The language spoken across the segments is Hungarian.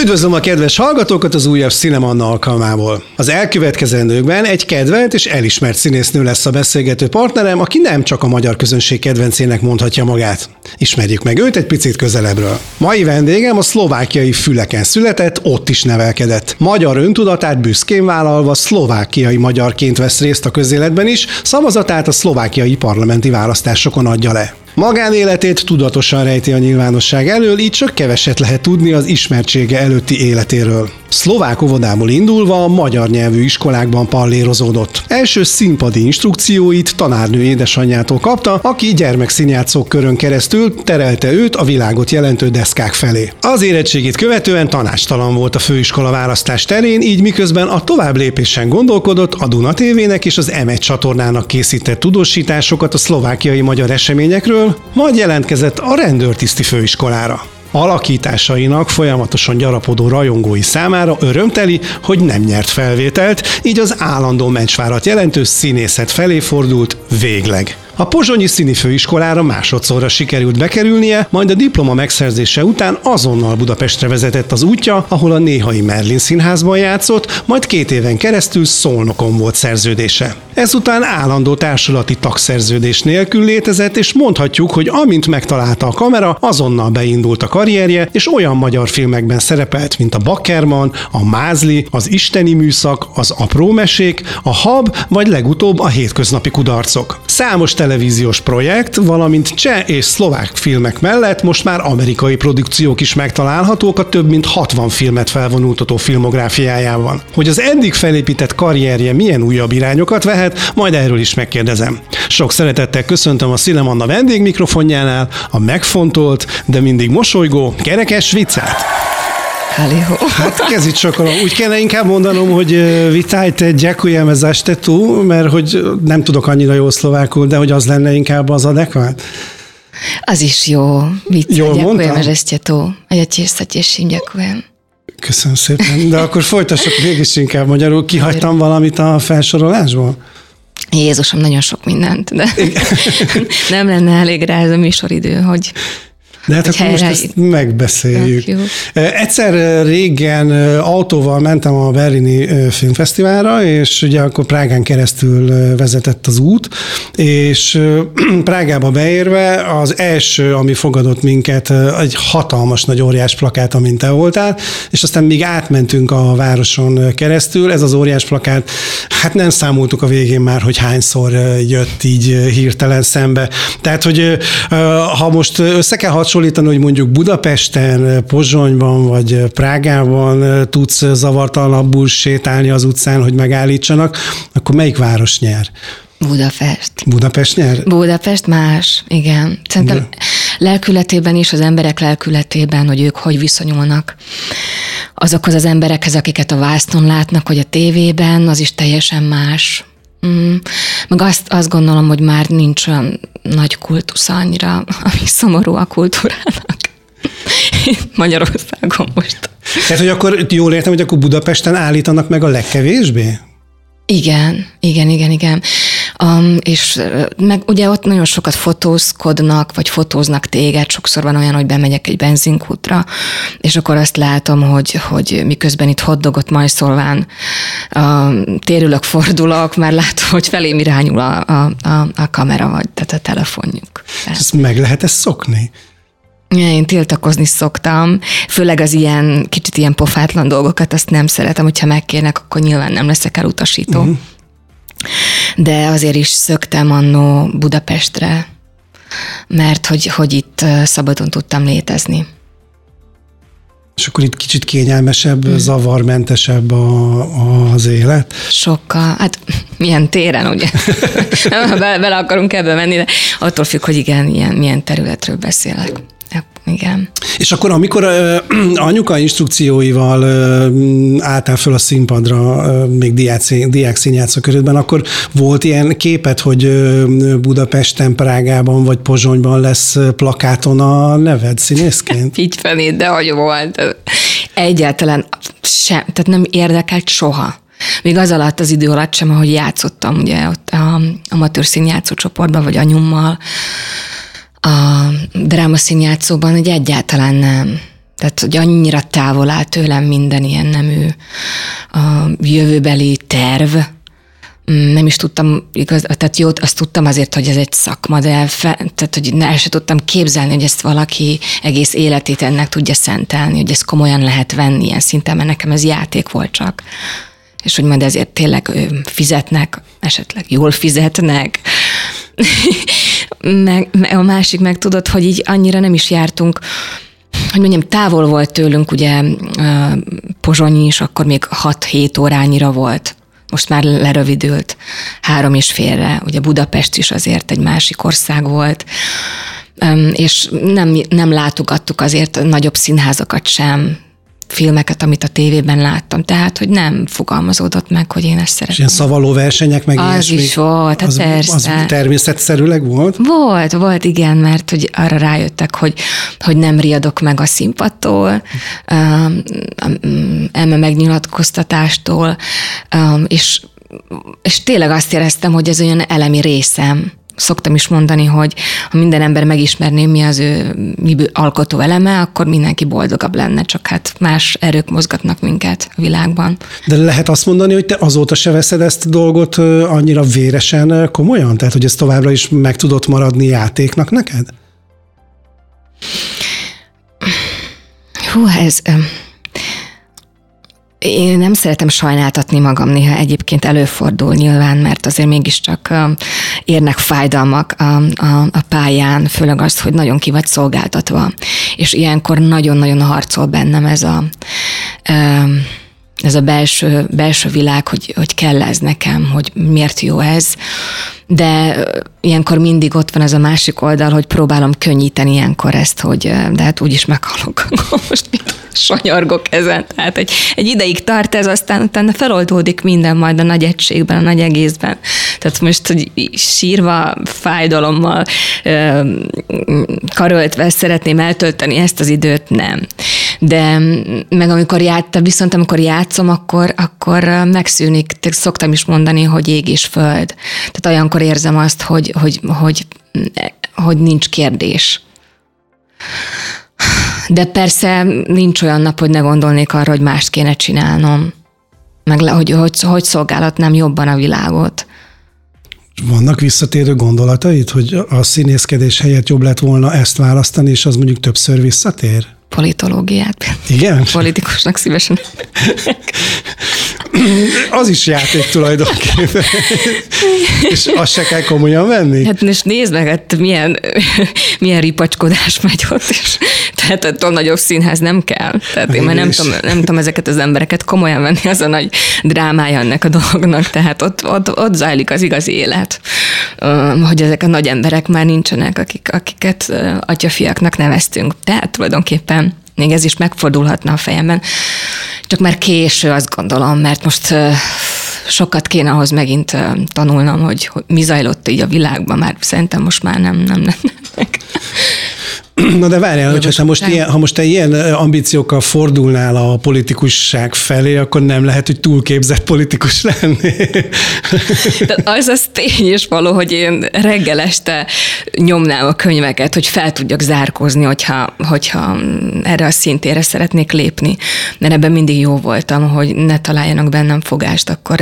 Üdvözlöm a kedves hallgatókat az újabb Cinemanna alkalmából. Az elkövetkezendőkben egy kedvelt és elismert színésznő lesz a beszélgető partnerem, aki nem csak a magyar közönség kedvencének mondhatja magát. Ismerjük meg őt egy picit közelebbről. Mai vendégem a szlovákiai füleken született, ott is nevelkedett. Magyar öntudatát büszkén vállalva szlovákiai magyarként vesz részt a közéletben is, szavazatát a szlovákiai parlamenti választásokon adja le. Magánéletét tudatosan rejti a nyilvánosság elől, így csak keveset lehet tudni az ismertsége előtti életéről. Szlovák óvodából indulva a magyar nyelvű iskolákban pallérozódott. Első színpadi instrukcióit tanárnő édesanyjától kapta, aki gyermekszínjátszók körön keresztül terelte őt a világot jelentő deszkák felé. Az érettségét követően tanástalan volt a főiskola választás terén, így miközben a tovább lépésen gondolkodott, a Duna TV-nek és az M1 csatornának készített tudósításokat a szlovákiai magyar eseményekről, majd jelentkezett a rendőrtiszti főiskolára. Alakításainak folyamatosan gyarapodó rajongói számára örömteli, hogy nem nyert felvételt, így az állandó mencsvárat jelentő színészet felé fordult végleg. A Pozsonyi Színi Főiskolára másodszorra sikerült bekerülnie, majd a diploma megszerzése után azonnal Budapestre vezetett az útja, ahol a Néhai Merlin Színházban játszott, majd két éven keresztül Szolnokon volt szerződése. Ezután állandó társulati tagszerződés nélkül létezett, és mondhatjuk, hogy amint megtalálta a kamera, azonnal beindult a karrierje, és olyan magyar filmekben szerepelt, mint a Bakkerman, a Mázli, az Isteni műszak, az Apró mesék, a Hab, vagy legutóbb a Hétköznapi kudarcok. Számos televíziós projekt, valamint cseh és szlovák filmek mellett most már amerikai produkciók is megtalálhatók a több mint 60 filmet felvonultató filmográfiájában. Hogy az eddig felépített karrierje milyen újabb irányokat vehet, majd erről is megkérdezem. Sok szeretettel köszöntöm a Szilem Anna vendégmikrofonjánál a megfontolt, de mindig mosolygó, kerekes viccát. Haliho. Hát kezdjük sokkal. Úgy kellene inkább mondanom, hogy vitájte dziękujemy za tú, mert hogy nem tudok annyira jó szlovákul, de hogy az lenne inkább az adekvát. Az is jó. Vicc, Jól mondtam? ste tu. A ja tiež sa teším, ďakujem. Köszönöm szépen. De akkor folytassuk mégis inkább magyarul. Kihagytam valamit a felsorolásból? Jézusom, nagyon sok mindent, de nem lenne elég rá ez a műsoridő, hogy de hát akkor most ezt megbeszéljük. Egyszer régen autóval mentem a Berlini Filmfesztiválra, és ugye akkor Prágán keresztül vezetett az út, és Prágába beérve az első, ami fogadott minket, egy hatalmas nagy óriás plakát, amint te voltál, és aztán még átmentünk a városon keresztül, ez az óriás plakát, hát nem számoltuk a végén már, hogy hányszor jött így hirtelen szembe. Tehát, hogy ha most össze kell hasonlítani, hogy mondjuk Budapesten, Pozsonyban vagy Prágában tudsz zavartalanabbul sétálni az utcán, hogy megállítsanak, akkor melyik város nyer? Budapest. Budapest nyer? Budapest más, igen. Szerintem De... lelkületében is, az emberek lelkületében, hogy ők hogy viszonyulnak azokhoz az emberekhez, akiket a vászton látnak, hogy a tévében, az is teljesen más. Mm. Meg azt, azt gondolom, hogy már nincs olyan nagy kultusz annyira, ami szomorú a kultúrának. Magyarországon most. Tehát, hogy akkor jól értem, hogy akkor Budapesten állítanak meg a legkevésbé? Igen, igen, igen, igen. Um, és meg ugye ott nagyon sokat fotózkodnak, vagy fotóznak téged, sokszor van olyan, hogy bemegyek egy benzinkútra, és akkor azt látom, hogy, hogy miközben itt hoddogot majszolván um, térülök, fordulok, már látom, hogy felém irányul a, a, a, a kamera, vagy tehát a telefonjuk. Ezt meg lehet ezt szokni? Én tiltakozni szoktam, főleg az ilyen kicsit ilyen pofátlan dolgokat, azt nem szeretem, hogyha megkérnek, akkor nyilván nem leszek elutasító. Uh-huh. De azért is szöktem annó Budapestre, mert hogy, hogy itt szabadon tudtam létezni. És akkor itt kicsit kényelmesebb, hmm. zavarmentesebb a, az élet? Sokkal. Hát milyen téren, ugye? bele, bele akarunk ebbe menni, de attól függ, hogy igen, ilyen, milyen területről beszélek. Igen. És akkor, amikor uh, anyuka instrukcióival uh, álltál föl a színpadra, uh, még diák, diák színjátszó körülben, akkor volt ilyen képet, hogy uh, Budapesten, Prágában vagy Pozsonyban lesz plakáton a neved színészként? Így felé, de hogy volt. Egyáltalán sem, tehát nem érdekelt soha. Még az alatt, az idő alatt sem, ahogy játszottam, ugye ott a amatőr színjátszó csoportban, vagy anyummal, a drámaszínjátszóban, hogy egyáltalán nem. Tehát, hogy annyira távol áll tőlem minden ilyen nemű a jövőbeli terv, Mm, nem is tudtam, igaz, tehát jót, azt tudtam azért, hogy ez egy szakma, de fe, tehát, hogy el se tudtam képzelni, hogy ezt valaki egész életét ennek tudja szentelni, hogy ezt komolyan lehet venni ilyen szinten, mert nekem ez játék volt csak. És hogy majd ezért tényleg fizetnek, esetleg jól fizetnek. meg, a másik meg tudod, hogy így annyira nem is jártunk, hogy mondjam, távol volt tőlünk, ugye Pozsonyi is akkor még 6-7 órányira volt. Most már lerövidült három és félre. Ugye Budapest is azért egy másik ország volt, és nem, nem látogattuk azért nagyobb színházakat sem, filmeket, amit a tévében láttam. Tehát, hogy nem fogalmazódott meg, hogy én ezt szeretném. És ilyen szavaló versenyek, meg Az ilyesmi, is volt, hát az, persze. Az természetszerűleg volt? Volt, volt, igen, mert hogy arra rájöttek, hogy, hogy nem riadok meg a színpadtól, eme megnyilatkoztatástól, és és tényleg azt éreztem, hogy ez olyan elemi részem, szoktam is mondani, hogy ha minden ember megismerné, mi az ő miből alkotó eleme, akkor mindenki boldogabb lenne, csak hát más erők mozgatnak minket a világban. De lehet azt mondani, hogy te azóta se veszed ezt a dolgot annyira véresen komolyan? Tehát, hogy ez továbbra is meg tudott maradni játéknak neked? Hú, ez... Én nem szeretem sajnáltatni magam, néha egyébként előfordul nyilván, mert azért mégiscsak érnek fájdalmak a, a, a pályán, főleg azt, hogy nagyon ki vagy szolgáltatva. És ilyenkor nagyon-nagyon harcol bennem ez a ez a belső, belső világ, hogy, hogy kell ez nekem, hogy miért jó ez, de ilyenkor mindig ott van ez a másik oldal, hogy próbálom könnyíteni ilyenkor ezt, hogy de hát úgyis meghalok, most mit sanyargok ezen. Tehát egy, egy ideig tart ez, aztán utána feloldódik minden majd a nagy egységben, a nagy egészben. Tehát most, hogy sírva, fájdalommal, karöltve szeretném eltölteni ezt az időt, nem. De meg amikor játszom, viszont amikor játszom, akkor, akkor megszűnik, szoktam is mondani, hogy ég és föld. Tehát olyankor érzem azt, hogy, hogy, hogy, hogy nincs kérdés. De persze nincs olyan nap, hogy ne gondolnék arra, hogy mást kéne csinálnom. Meg le, hogy, hogy, hogy szolgálatnám jobban a világot. Vannak visszatérő gondolataid, hogy a színészkedés helyett jobb lett volna ezt választani, és az mondjuk többször visszatér? Politológiát. Igen? Politikusnak szívesen. Az is játék tulajdonképpen. és azt se kell komolyan venni? Hát most nézd meg, hát milyen, milyen ripacskodás megy ott, és tehát attól nagyobb színház nem kell. Tehát én már nem tudom, nem tudom ezeket az embereket komolyan venni, az a nagy drámája ennek a dolognak, tehát ott, ott, ott zajlik az igazi élet, hogy ezek a nagy emberek már nincsenek, akik, akiket atyafiaknak neveztünk. Tehát tulajdonképpen még ez is megfordulhatna a fejemben. Csak már késő, azt gondolom, mert most sokat kéne ahhoz megint tanulnom, hogy, hogy mi zajlott így a világban, már szerintem most már nem, nem, nem. Na de várjál, hogy ha most, ilyen, ha most te ilyen ambíciókkal fordulnál a politikusság felé, akkor nem lehet, hogy túlképzett politikus lenni. De az az tény és való, hogy én reggel este nyomnám a könyveket, hogy fel tudjak zárkózni, hogyha, hogyha erre a szintére szeretnék lépni. Mert ebben mindig jó voltam, hogy ne találjanak bennem fogást, akkor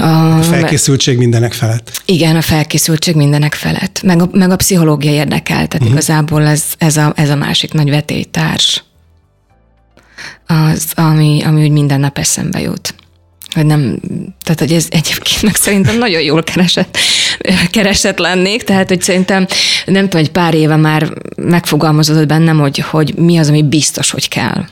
a felkészültség mindenek felett. Igen, a felkészültség mindenek felett. Meg a, meg a pszichológia érdekel, tehát uh-huh. igazából ez, ez, a, ez a másik nagy vetélytárs, az, ami, ami úgy minden nap eszembe jut. Hogy nem, tehát hogy ez egyébként meg szerintem nagyon jól keresett, keresett lennék, tehát hogy szerintem nem tudom, egy pár éve már megfogalmazódott bennem, hogy, hogy mi az, ami biztos, hogy kell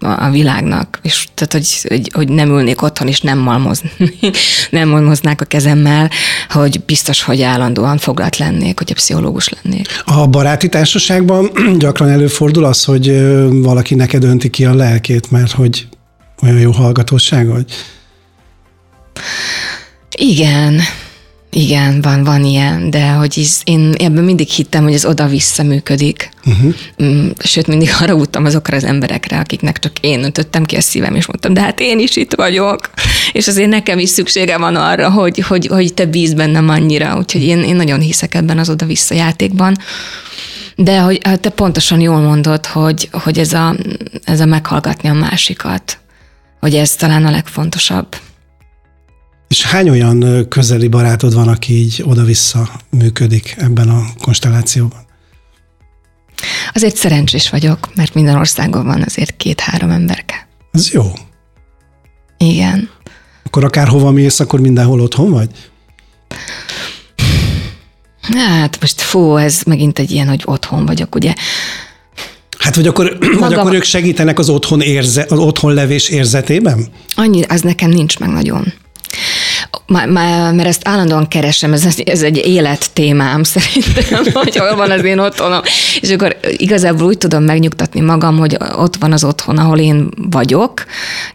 a világnak, és tehát, hogy, hogy, hogy nem ülnék otthon, és nem malmozni, nem malmoznák a kezemmel, hogy biztos, hogy állandóan foglalt lennék, hogy a pszichológus lennék. A baráti társaságban gyakran előfordul az, hogy valaki neked önti ki a lelkét, mert hogy olyan jó hallgatóság vagy? Igen, igen, van, van ilyen, de hogy ez, én ebben mindig hittem, hogy ez oda-vissza működik. Uh-huh. Sőt, mindig haragudtam azokra az emberekre, akiknek csak én öntöttem ki a szívem, és mondtam, de hát én is itt vagyok, és azért nekem is szüksége van arra, hogy, hogy, hogy te bíz bennem annyira, úgyhogy én, én nagyon hiszek ebben az oda-vissza játékban. De hogy te pontosan jól mondod, hogy, hogy ez, a, ez a meghallgatni a másikat, hogy ez talán a legfontosabb. És hány olyan közeli barátod van, aki így oda-vissza működik ebben a konstellációban? Azért szerencsés vagyok, mert minden országban van azért két-három emberke. Ez jó. Igen. Akkor akár hova mész, akkor mindenhol otthon vagy? Hát most fú, ez megint egy ilyen, hogy otthon vagyok, ugye. Hát, vagy akkor, Maga... vagy akkor ők segítenek az otthon, érze, az otthon levés érzetében? Annyi, az nekem nincs meg nagyon mert ezt állandóan keresem, ez, ez egy élettémám szerintem, hogy hol van az én otthonom. És akkor igazából úgy tudom megnyugtatni magam, hogy ott van az otthon, ahol én vagyok,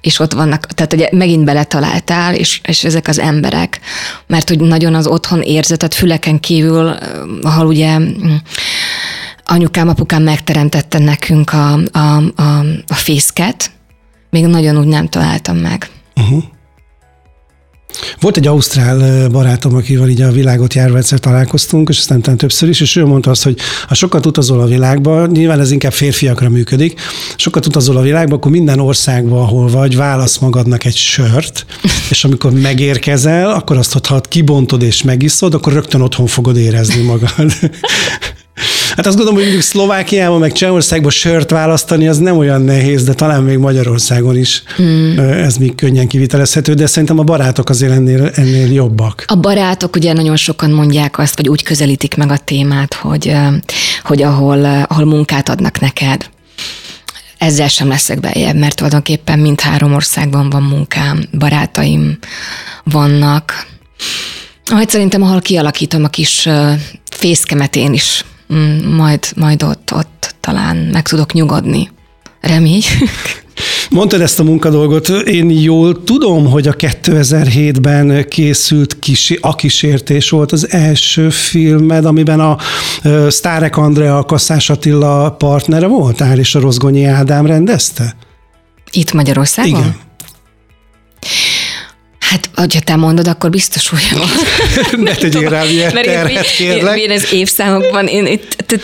és ott vannak, tehát ugye megint beletaláltál, és, és ezek az emberek, mert hogy nagyon az otthon érzetet füleken kívül, ahol ugye anyukám, apukám megteremtette nekünk a, a, a, a fészket, még nagyon úgy nem találtam meg. Uh-huh. Volt egy ausztrál barátom, akivel így a világot járva egyszer találkoztunk, és aztán többször is, és ő mondta azt, hogy ha sokat utazol a világba, nyilván ez inkább férfiakra működik, sokat utazol a világba, akkor minden országban, ahol vagy, válasz magadnak egy sört, és amikor megérkezel, akkor azt, ha kibontod és megiszod, akkor rögtön otthon fogod érezni magad. Hát azt gondolom, hogy mondjuk Szlovákiában, meg Csehországban sört választani, az nem olyan nehéz, de talán még Magyarországon is mm. ez még könnyen kivitelezhető, de szerintem a barátok azért ennél, ennél jobbak. A barátok ugye nagyon sokan mondják azt, vagy úgy közelítik meg a témát, hogy, hogy ahol, ahol munkát adnak neked, ezzel sem leszek bejebb, mert tulajdonképpen mindhárom országban van munkám, barátaim vannak. Majd szerintem, ahol kialakítom a kis fészkemet én is majd, majd ott, ott talán meg tudok nyugodni. Remény. Mondtad ezt a munkadolgot, én jól tudom, hogy a 2007-ben készült kisi, A kísértés volt az első filmed, amiben a Sztárek Andrea, a Kasszás Attila partnere voltál, és a Rozgonyi Ádám rendezte? Itt Magyarországon? Igen. Hát, ha te mondod, akkor biztos hogy ne tegyél rá ilyen terhet, kérlek. Én, én az évszámokban, én, én,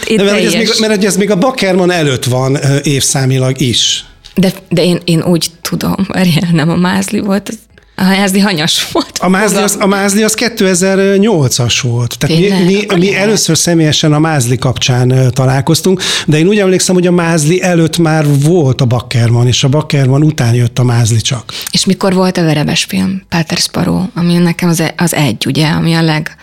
én De mert, ez még, mert ez még a Bakerman előtt van évszámilag is. De, de én, én úgy tudom, mert nem a Mázli volt, az a mázli hanyas volt. A mázli, az, a mázli az 2008-as volt. Tehát mi, mi, mi először személyesen a mázli kapcsán találkoztunk, de én úgy emlékszem, hogy a mázli előtt már volt a Bakkerman, és a Bakkerman után jött a mázli csak. És mikor volt a verebes film? Páter Sparrow, ami nekem az, e- az egy, ugye, ami a leg...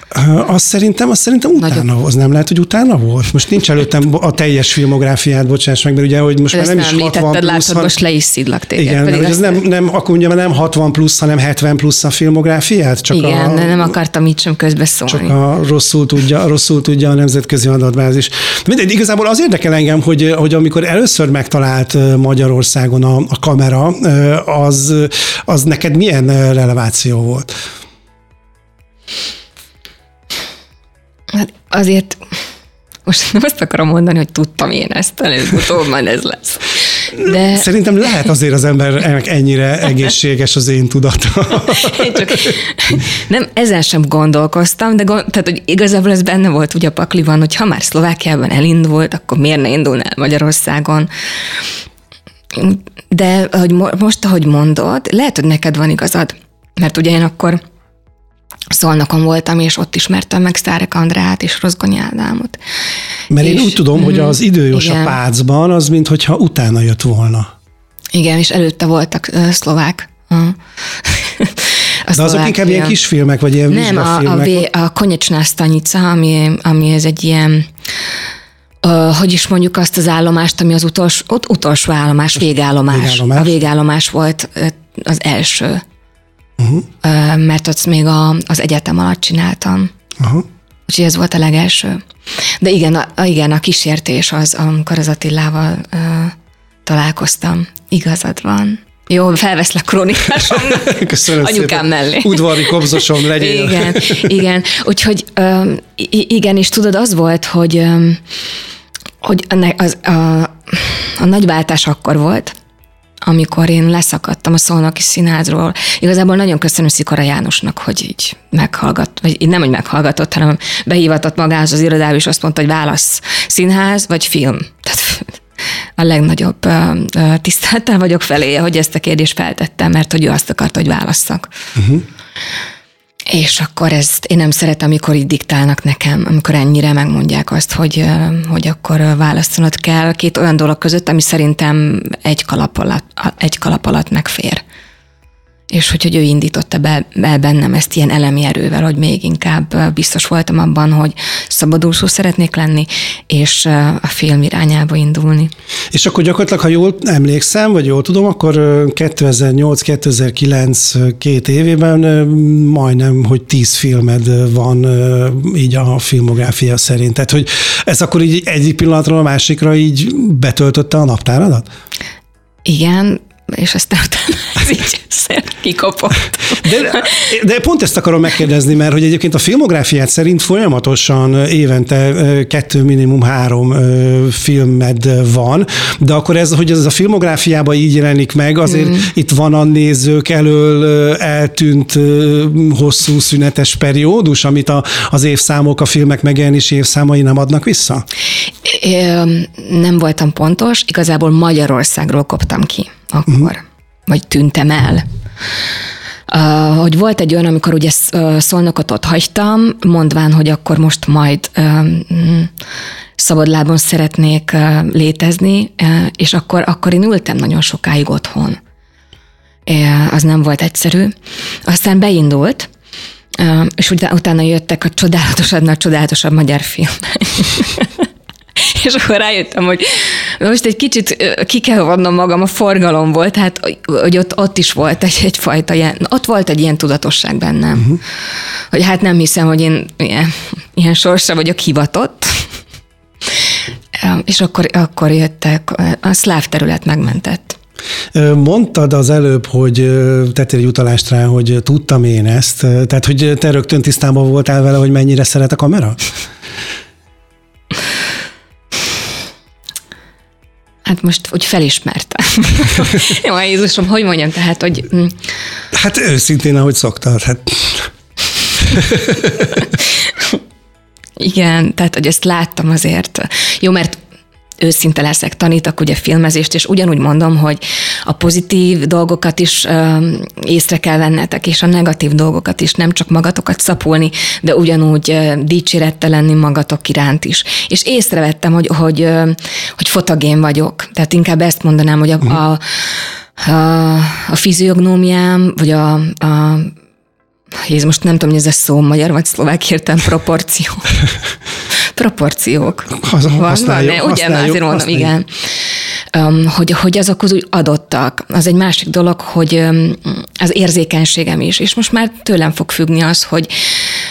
Azt szerintem, azt szerintem utána Nagyobb. az nem lehet, hogy utána volt. Most nincs előttem a teljes filmográfiát, bocsáss meg, mert ugye, hogy most már nem, nem is 60 plusz, látod, hanem... most le is szidlak téged. Igen, mert ez nem, nem, akkor ugye nem 60 plusz, hanem 70 plusz a filmográfiát? Csak Igen, a, nem akartam így sem közbeszólni. Csak a rosszul tudja, rosszul tudja a nemzetközi adatbázis. Mindegy, igazából az érdekel engem, hogy, hogy amikor először megtalált Magyarországon a, a kamera, az, az neked milyen releváció volt? Hát azért most nem azt akarom mondani, hogy tudtam én ezt, előbb-utóbb ez lesz. De... Szerintem lehet azért az embernek ennyire egészséges az én tudata. Én csak nem, ezen sem gondolkoztam, de gond, tehát, hogy igazából ez benne volt ugye a pakliban, hogy ha már Szlovákiában elindult, akkor miért ne indulna el Magyarországon? De hogy most, ahogy mondod, lehet, hogy neked van igazad, mert ugye én akkor Szolnokon voltam, és ott ismertem meg Sztárek Andrát és Rozgony Ádámot. Mert és, én úgy tudom, hogy az időjós igen. a Pácban az, mintha utána jött volna. Igen, és előtte voltak uh, szlovák. Uh. A De azok inkább ilyen kisfilmek, vagy ilyen Nem, a, a, v, a Konyecsná Stanica, ami, ami ez egy ilyen Uh, hogy is mondjuk azt az állomást, ami az utolsó, ott utolsó állomás, végállomás. végállomás. A végállomás volt az első uh-huh. mert ott még a, az egyetem alatt csináltam. Uh-huh. Úgyhogy ez volt a legelső. De igen, a, igen, a kísértés az, amikor az Attilával uh, találkoztam. Igazad van. Jó, felveszlek krónikásomnak. Köszönöm Anyukám szépen. mellé. Udvari kobzosom legyél. igen, igen. Úgyhogy um, igen, és tudod, az volt, hogy, um, hogy az, a, a nagyváltás akkor volt, amikor én leszakadtam a Szolnoki Színházról. Igazából nagyon köszönöm Szikora Jánosnak, hogy így meghallgat, vagy így nem, hogy meghallgatott, hanem behivatott magához az irodába, és azt mondta, hogy válasz színház vagy film. Tehát a legnagyobb tisztelettel vagyok feléje, hogy ezt a kérdést feltettem, mert hogy ő azt akarta, hogy válasszak. Uh-huh. És akkor ezt én nem szeretem, amikor így diktálnak nekem, amikor ennyire megmondják azt, hogy, hogy akkor választanod kell két olyan dolog között, ami szerintem egy kalap alatt, egy kalap alatt megfér és hogy, hogy ő indította be, be bennem ezt ilyen elemi erővel, hogy még inkább biztos voltam abban, hogy szabadulszó szeretnék lenni, és a film irányába indulni. És akkor gyakorlatilag, ha jól emlékszem, vagy jól tudom, akkor 2008-2009 két évében majdnem, hogy tíz filmed van így a filmográfia szerint. Tehát, hogy ez akkor így egyik pillanatról a másikra így betöltötte a naptáradat? Igen, és aztán utána ez így kikopott. De, de pont ezt akarom megkérdezni, mert hogy egyébként a filmográfiát szerint folyamatosan évente kettő, minimum három filmed van, de akkor ez, hogy ez a filmográfiában így jelenik meg, azért mm. itt van a nézők elől eltűnt hosszú szünetes periódus, amit a, az évszámok, a filmek megjelenési évszámai nem adnak vissza? É, nem voltam pontos, igazából Magyarországról koptam ki akkor, uh-huh. vagy tűntem el. Uh, hogy volt egy olyan, amikor ugye szolnokot ott hagytam, mondván, hogy akkor most majd uh, szabadlábon szeretnék uh, létezni, uh, és akkor, akkor én ültem nagyon sokáig otthon. Az nem volt egyszerű. Aztán beindult, és utána jöttek a csodálatosabb, nagy csodálatosabb magyar filmek. és akkor rájöttem, hogy most egy kicsit ki kell vannom magam a forgalomból, tehát hogy ott, ott is volt egy, egyfajta ilyen, ott volt egy ilyen tudatosság bennem, uh-huh. hogy hát nem hiszem, hogy én ilyen, ilyen sorsra vagyok hivatott, és akkor, akkor jöttek, a szláv terület megmentett. Mondtad az előbb, hogy tettél egy utalást rá, hogy tudtam én ezt, tehát hogy te rögtön tisztában voltál vele, hogy mennyire szeret a kamera? Hát most úgy felismertem. Jó, Jézusom, hogy mondjam, tehát, hogy... Mm. Hát őszintén, ahogy szoktad, hát... Igen, tehát, hogy ezt láttam azért. Jó, mert őszinte leszek, tanítak ugye filmezést, és ugyanúgy mondom, hogy a pozitív dolgokat is ö, észre kell vennetek, és a negatív dolgokat is, nem csak magatokat szapulni, de ugyanúgy ö, dicsérettel lenni magatok iránt is. És észrevettem, hogy, hogy, ö, hogy fotogén vagyok. Tehát inkább ezt mondanám, hogy a, uh-huh. a, a, a fiziognómiám, vagy a, a Jézus, most nem tudom, hogy ez a szó magyar vagy szlovák értem, proporció. proporciók. Használjuk, van, használjuk, van, ugye, azért mondom, igen. Hogy, hogy azok az úgy adottak. Az egy másik dolog, hogy az érzékenységem is, és most már tőlem fog függni az, hogy,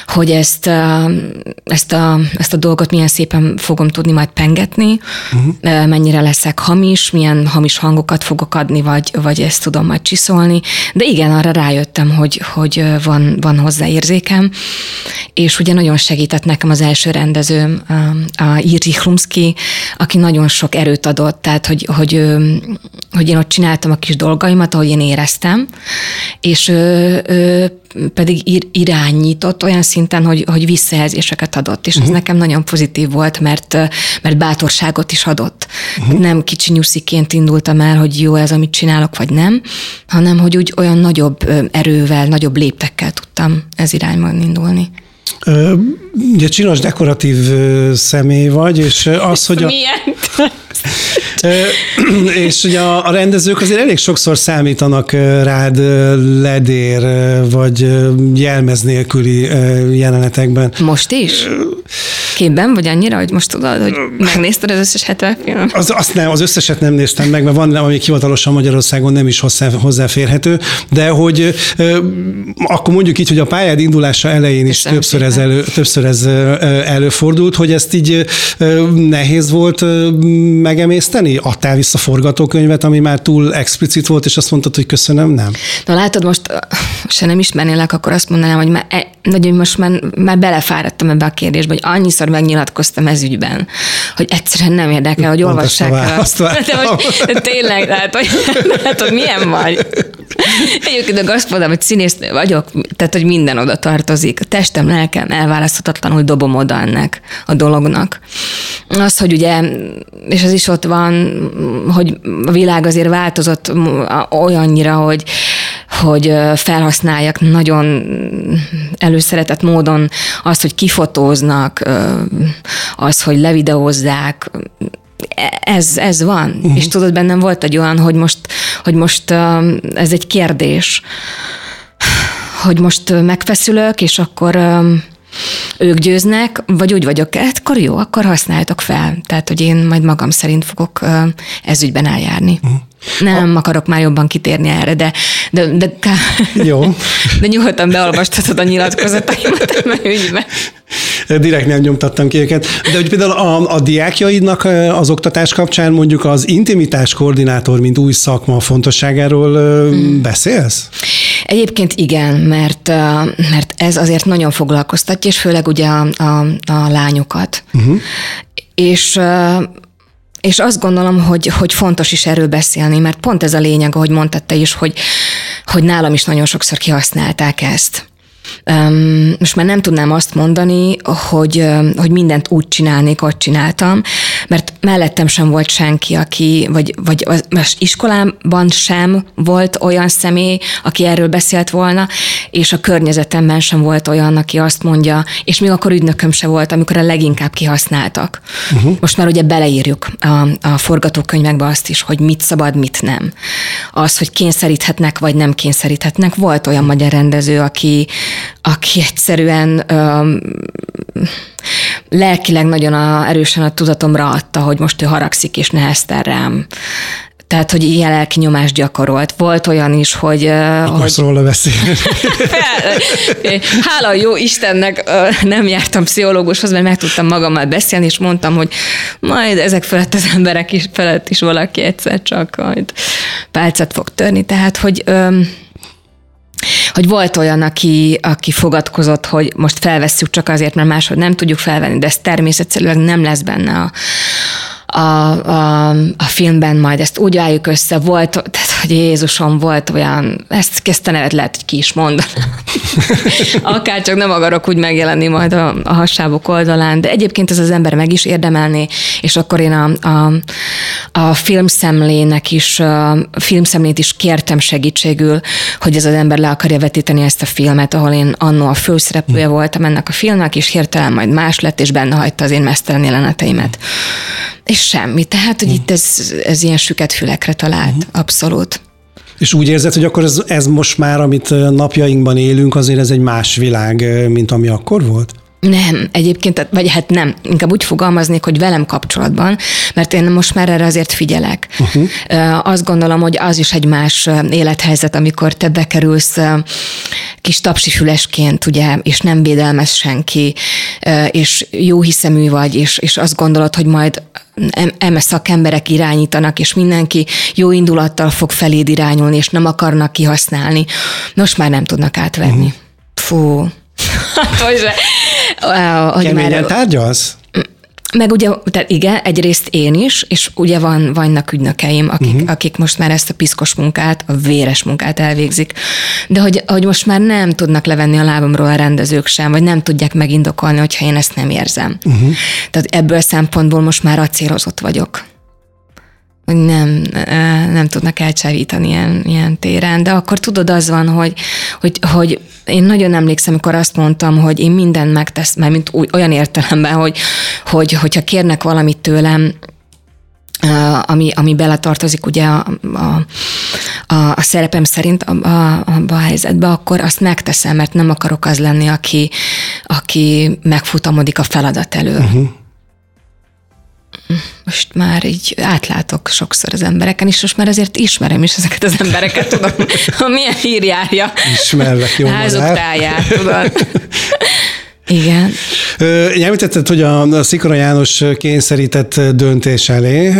hogy ezt, ezt, a, ezt a dolgot milyen szépen fogom tudni majd pengetni, uh-huh. uh, mennyire leszek hamis, milyen hamis hangokat fogok adni, vagy, vagy ezt tudom majd csiszolni. De igen, arra rájöttem, hogy, hogy van, van hozzá érzékem, és ugye nagyon segített nekem az első rendezőm, a Iri Hlumski, aki nagyon sok erőt adott, tehát hogy, hogy, hogy én ott csináltam a kis dolgaimat, ahogy én éreztem, és ő, ő pedig ir, irányított olyan szinten, hogy, hogy visszajelzéseket adott, és uh-huh. ez mhm. nekem nagyon pozitív volt, mert, mert bátorságot is adott. Uh-huh. Nem kicsi nyusziként indultam el, hogy jó ez, amit csinálok, vagy nem, hanem hogy úgy olyan nagyobb erővel, nagyobb léptekkel tudtam ez irányban indulni. Ugye csinos dekoratív személy vagy, és az, hogy a... Milyen? és ugye a, a rendezők azért elég sokszor számítanak rád ledér vagy jelmez nélküli jelenetekben. Most is? Képben vagy annyira, hogy most tudod, hogy megnézted az összes 70 film? Az, azt nem, az összeset nem néztem meg, mert van, ami hivatalosan Magyarországon nem is hozzá, hozzáférhető, de hogy akkor mondjuk így, hogy a pályád indulása elején is Köszönöm többször ez, elő, többször ez előfordult, hogy ezt így nehéz volt megemészteni? Adtál vissza forgatókönyvet, ami már túl explicit volt, és azt mondtad, hogy köszönöm, nem? Na látod, most se nem ismernélek, akkor azt mondanám, hogy már, e, hogy most már, már belefáradtam ebbe a kérdésbe, hogy annyiszor megnyilatkoztam ez ügyben, hogy egyszerűen nem érdekel, hogy olvassák el azt. De most tényleg, tehát, hogy, hát, hogy milyen vagy. Egyébként azt mondom, hogy színész vagyok, tehát, hogy minden oda tartozik. A testem, lelkem elválaszthatatlanul dobom oda ennek a dolognak. Az, hogy ugye, és az is ott van, hogy a világ azért változott olyannyira, hogy hogy felhasználják nagyon előszeretett módon azt, hogy kifotóznak, az, hogy levideózzák, ez, ez van. Uh-huh. És tudod, bennem volt egy olyan, hogy most, hogy most ez egy kérdés, hogy most megfeszülök, és akkor ők győznek, vagy úgy vagyok, hát akkor jó, akkor használjátok fel. Tehát, hogy én majd magam szerint fogok ez ügyben eljárni. Uh-huh. Nem a... akarok már jobban kitérni erre, de, de, de, Jó. de nyugodtan beolvastatod a nyilatkozataimat a ügyben. Direkt nem nyomtattam ki őket. De hogy például a, a diákjaidnak az oktatás kapcsán mondjuk az intimitás koordinátor, mint új szakma fontosságáról hmm. beszélsz? Egyébként igen, mert, mert ez azért nagyon foglalkoztatja, és főleg ugye a, a, a lányokat. Uh-huh. És és azt gondolom, hogy, hogy fontos is erről beszélni, mert pont ez a lényeg, ahogy mondtad te is, hogy, hogy nálam is nagyon sokszor kihasználták ezt. Most már nem tudnám azt mondani, hogy, hogy mindent úgy csinálnék, ahogy csináltam, mert mellettem sem volt senki, aki, vagy, vagy az iskolában sem volt olyan személy, aki erről beszélt volna, és a környezetemben sem volt olyan, aki azt mondja, és még akkor ügynököm se volt, amikor a leginkább kihasználtak. Uh-huh. Most már ugye beleírjuk a, a forgatókönyvekbe azt is, hogy mit szabad, mit nem. Az, hogy kényszeríthetnek, vagy nem kényszeríthetnek. Volt olyan magyar rendező, aki, aki egyszerűen öm, lelkileg nagyon a, erősen a tudatomra adta, hogy most ő haragszik és neheztel rám. Tehát, hogy ilyen lelki nyomást gyakorolt. Volt olyan is, hogy... Akarsz hogy... róla beszélni? Hála jó Istennek nem jártam pszichológushoz, mert meg tudtam magammal beszélni, és mondtam, hogy majd ezek felett az emberek is felett is valaki egyszer csak majd pálcát fog törni. Tehát, hogy hogy volt olyan, aki, aki fogadkozott, hogy most felvesszük csak azért, mert máshogy nem tudjuk felvenni, de ez természetszerűen nem lesz benne a, a, a, a filmben majd ezt úgy álljuk össze, volt, tehát, hogy Jézusom volt olyan, ezt, ezt nevet lehet, hogy ki is mondanám. Akár csak nem akarok úgy megjelenni majd a, a hassábok oldalán, de egyébként ez az ember meg is érdemelné, és akkor én a, a, a filmszemlének is, a filmszemlét is kértem segítségül, hogy ez az ember le akarja vetíteni ezt a filmet, ahol én annó a főszereplője hm. voltam ennek a filmnek, és hirtelen majd más lett, és benne hagyta az én mesztelen jeleneteimet. És semmi. Tehát, hogy hm. itt ez, ez ilyen süket fülekre talált. Hm. Abszolút. És úgy érzed, hogy akkor ez, ez most már, amit napjainkban élünk, azért ez egy más világ, mint ami akkor volt? Nem, egyébként, vagy hát nem, inkább úgy fogalmaznék, hogy velem kapcsolatban, mert én most már erre azért figyelek. Uh-huh. Azt gondolom, hogy az is egy más élethelyzet, amikor te bekerülsz kis tapsifülesként, ugye, és nem védelmez senki, és jó hiszemű vagy, és, és azt gondolod, hogy majd eme szakemberek irányítanak, és mindenki jó indulattal fog feléd irányulni, és nem akarnak kihasználni. Most már nem tudnak átvenni. Uh-huh. Fú. hogy, hogy Keményen már, tárgyalsz? Meg ugye, tehát igen, egyrészt én is, és ugye van, vannak ügynökeim, akik, uh-huh. akik most már ezt a piszkos munkát, a véres munkát elvégzik. De hogy, hogy most már nem tudnak levenni a lábamról a rendezők sem, vagy nem tudják megindokolni, hogyha én ezt nem érzem. Uh-huh. Tehát ebből szempontból most már acélozott vagyok hogy nem, nem tudnak elcsávítani ilyen, ilyen téren, de akkor tudod, az van, hogy, hogy, hogy én nagyon emlékszem, amikor azt mondtam, hogy én mindent megtesz, mert mint olyan értelemben, hogy, hogy hogyha kérnek valamit tőlem, ami, ami beletartozik ugye a, a, a, szerepem szerint a, a, a helyzetbe, akkor azt megteszem, mert nem akarok az lenni, aki, aki megfutamodik a feladat elől. Uh-huh most már így átlátok sokszor az embereken, és most már azért ismerem is ezeket az embereket, tudom, ha milyen hír járja. Ismerlek, jó Házuk táját, tudod. Igen. Említetted, hogy a, a Szikora János kényszerített döntés elé,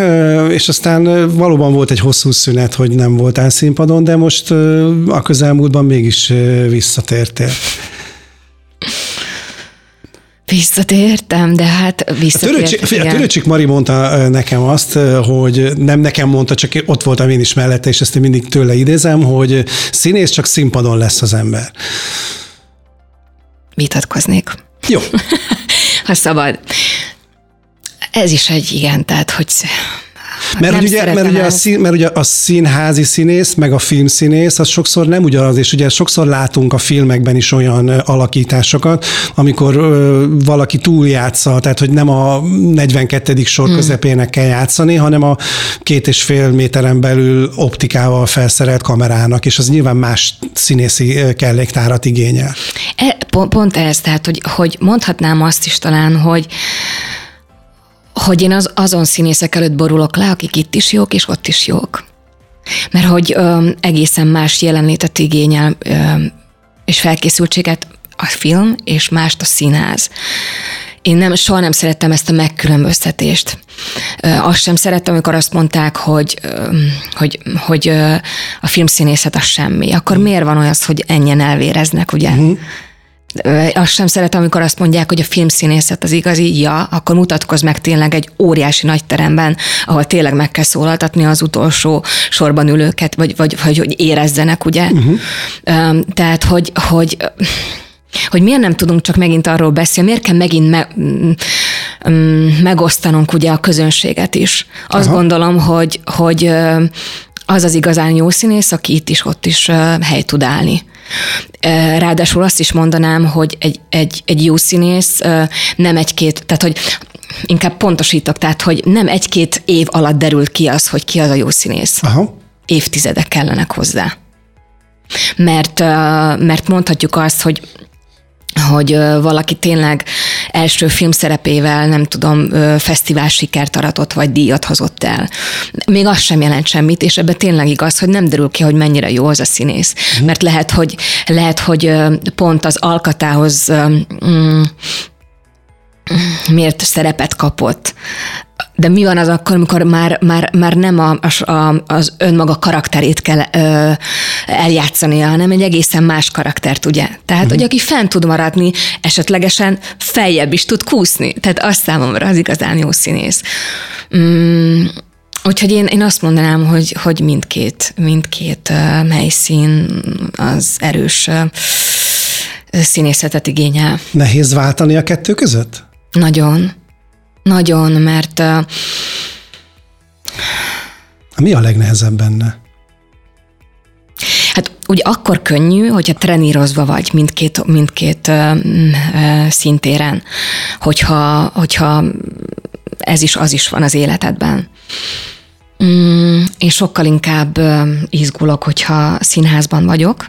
és aztán valóban volt egy hosszú szünet, hogy nem voltál színpadon, de most a közelmúltban mégis visszatértél. Visszatértem, de hát visszatértem. A Töröcsik Mari mondta nekem azt, hogy nem nekem mondta, csak ott voltam én is mellette, és ezt én mindig tőle idézem, hogy színész csak színpadon lesz az ember. Vitatkoznék. Jó. ha szabad. Ez is egy igen, tehát hogy mert, nem ugye, mert, ugye a szín, mert ugye a színházi színész, meg a filmszínész, az sokszor nem ugyanaz, és ugye sokszor látunk a filmekben is olyan alakításokat, amikor ö, valaki túljátsza, tehát hogy nem a 42. sor hmm. közepének kell játszani, hanem a két és fél méteren belül optikával felszerelt kamerának, és az nyilván más színészi kelléktárat igényel. E, pont, pont ez, tehát hogy, hogy mondhatnám azt is talán, hogy hogy én az, azon színészek előtt borulok le, akik itt is jók, és ott is jók. Mert hogy ö, egészen más jelenlétet igényel ö, és felkészültséget a film, és mást a színház. Én nem, soha nem szerettem ezt a megkülönböztetést. Ö, azt sem szerettem, amikor azt mondták, hogy, ö, hogy, hogy ö, a filmszínészet az semmi. Akkor miért van olyan, hogy ennyien elvéreznek, ugye? Uh-huh azt sem szeretem, amikor azt mondják, hogy a filmszínészet az igazi, ja, akkor mutatkozz meg tényleg egy óriási nagy teremben, ahol tényleg meg kell szólaltatni az utolsó sorban ülőket, vagy, vagy, vagy hogy érezzenek, ugye? Uh-huh. Tehát, hogy, hogy hogy miért nem tudunk csak megint arról beszélni, miért kell megint me, megosztanunk ugye a közönséget is. Azt Aha. gondolom, hogy, hogy az az igazán jó színész, aki itt is, ott is hely tud állni. Ráadásul azt is mondanám, hogy egy, egy, egy jó színész nem egy-két, tehát hogy inkább pontosítok, tehát hogy nem egy-két év alatt derült ki az, hogy ki az a jó színész. Aha. Évtizedek kellenek hozzá. Mert, mert mondhatjuk azt, hogy hogy valaki tényleg első filmszerepével, nem tudom, fesztivál sikert aratott, vagy díjat hozott el. Még az sem jelent semmit, és ebbe tényleg igaz, hogy nem derül ki, hogy mennyire jó az a színész. Uh-huh. Mert lehet, hogy, lehet, hogy pont az alkatához mm, miért szerepet kapott. De mi van az akkor, amikor már, már, már nem a, a, az önmaga karakterét kell ö, eljátszania, hanem egy egészen más karaktert, ugye? Tehát, uh-huh. hogy aki fent tud maradni, esetlegesen feljebb is tud kúszni. Tehát az számomra az igazán jó színész. Mm, Úgyhogy én, én azt mondanám, hogy, hogy mindkét, mindkét uh, helyszín az erős uh, színészetet igényel. Nehéz váltani a kettő között? Nagyon. Nagyon, mert... Mi a legnehezebb benne? Hát ugye akkor könnyű, hogyha trenírozva vagy mindkét, mindkét uh, uh, szintéren, hogyha, hogyha ez is, az is van az életedben. Mm, én sokkal inkább uh, izgulok, hogyha színházban vagyok,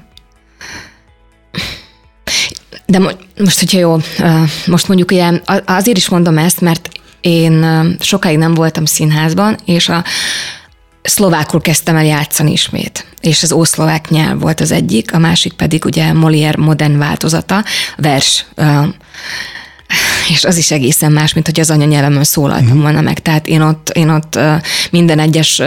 de most, hogyha jó, most mondjuk ilyen, azért is mondom ezt, mert én sokáig nem voltam színházban, és a szlovákul kezdtem el játszani ismét, és az ószlovák nyelv volt az egyik, a másik pedig ugye Molière modern változata, vers és az is egészen más, mint hogy az anyanyelvemön szólaltam uh-huh. volna meg. Tehát én ott, én ott minden egyes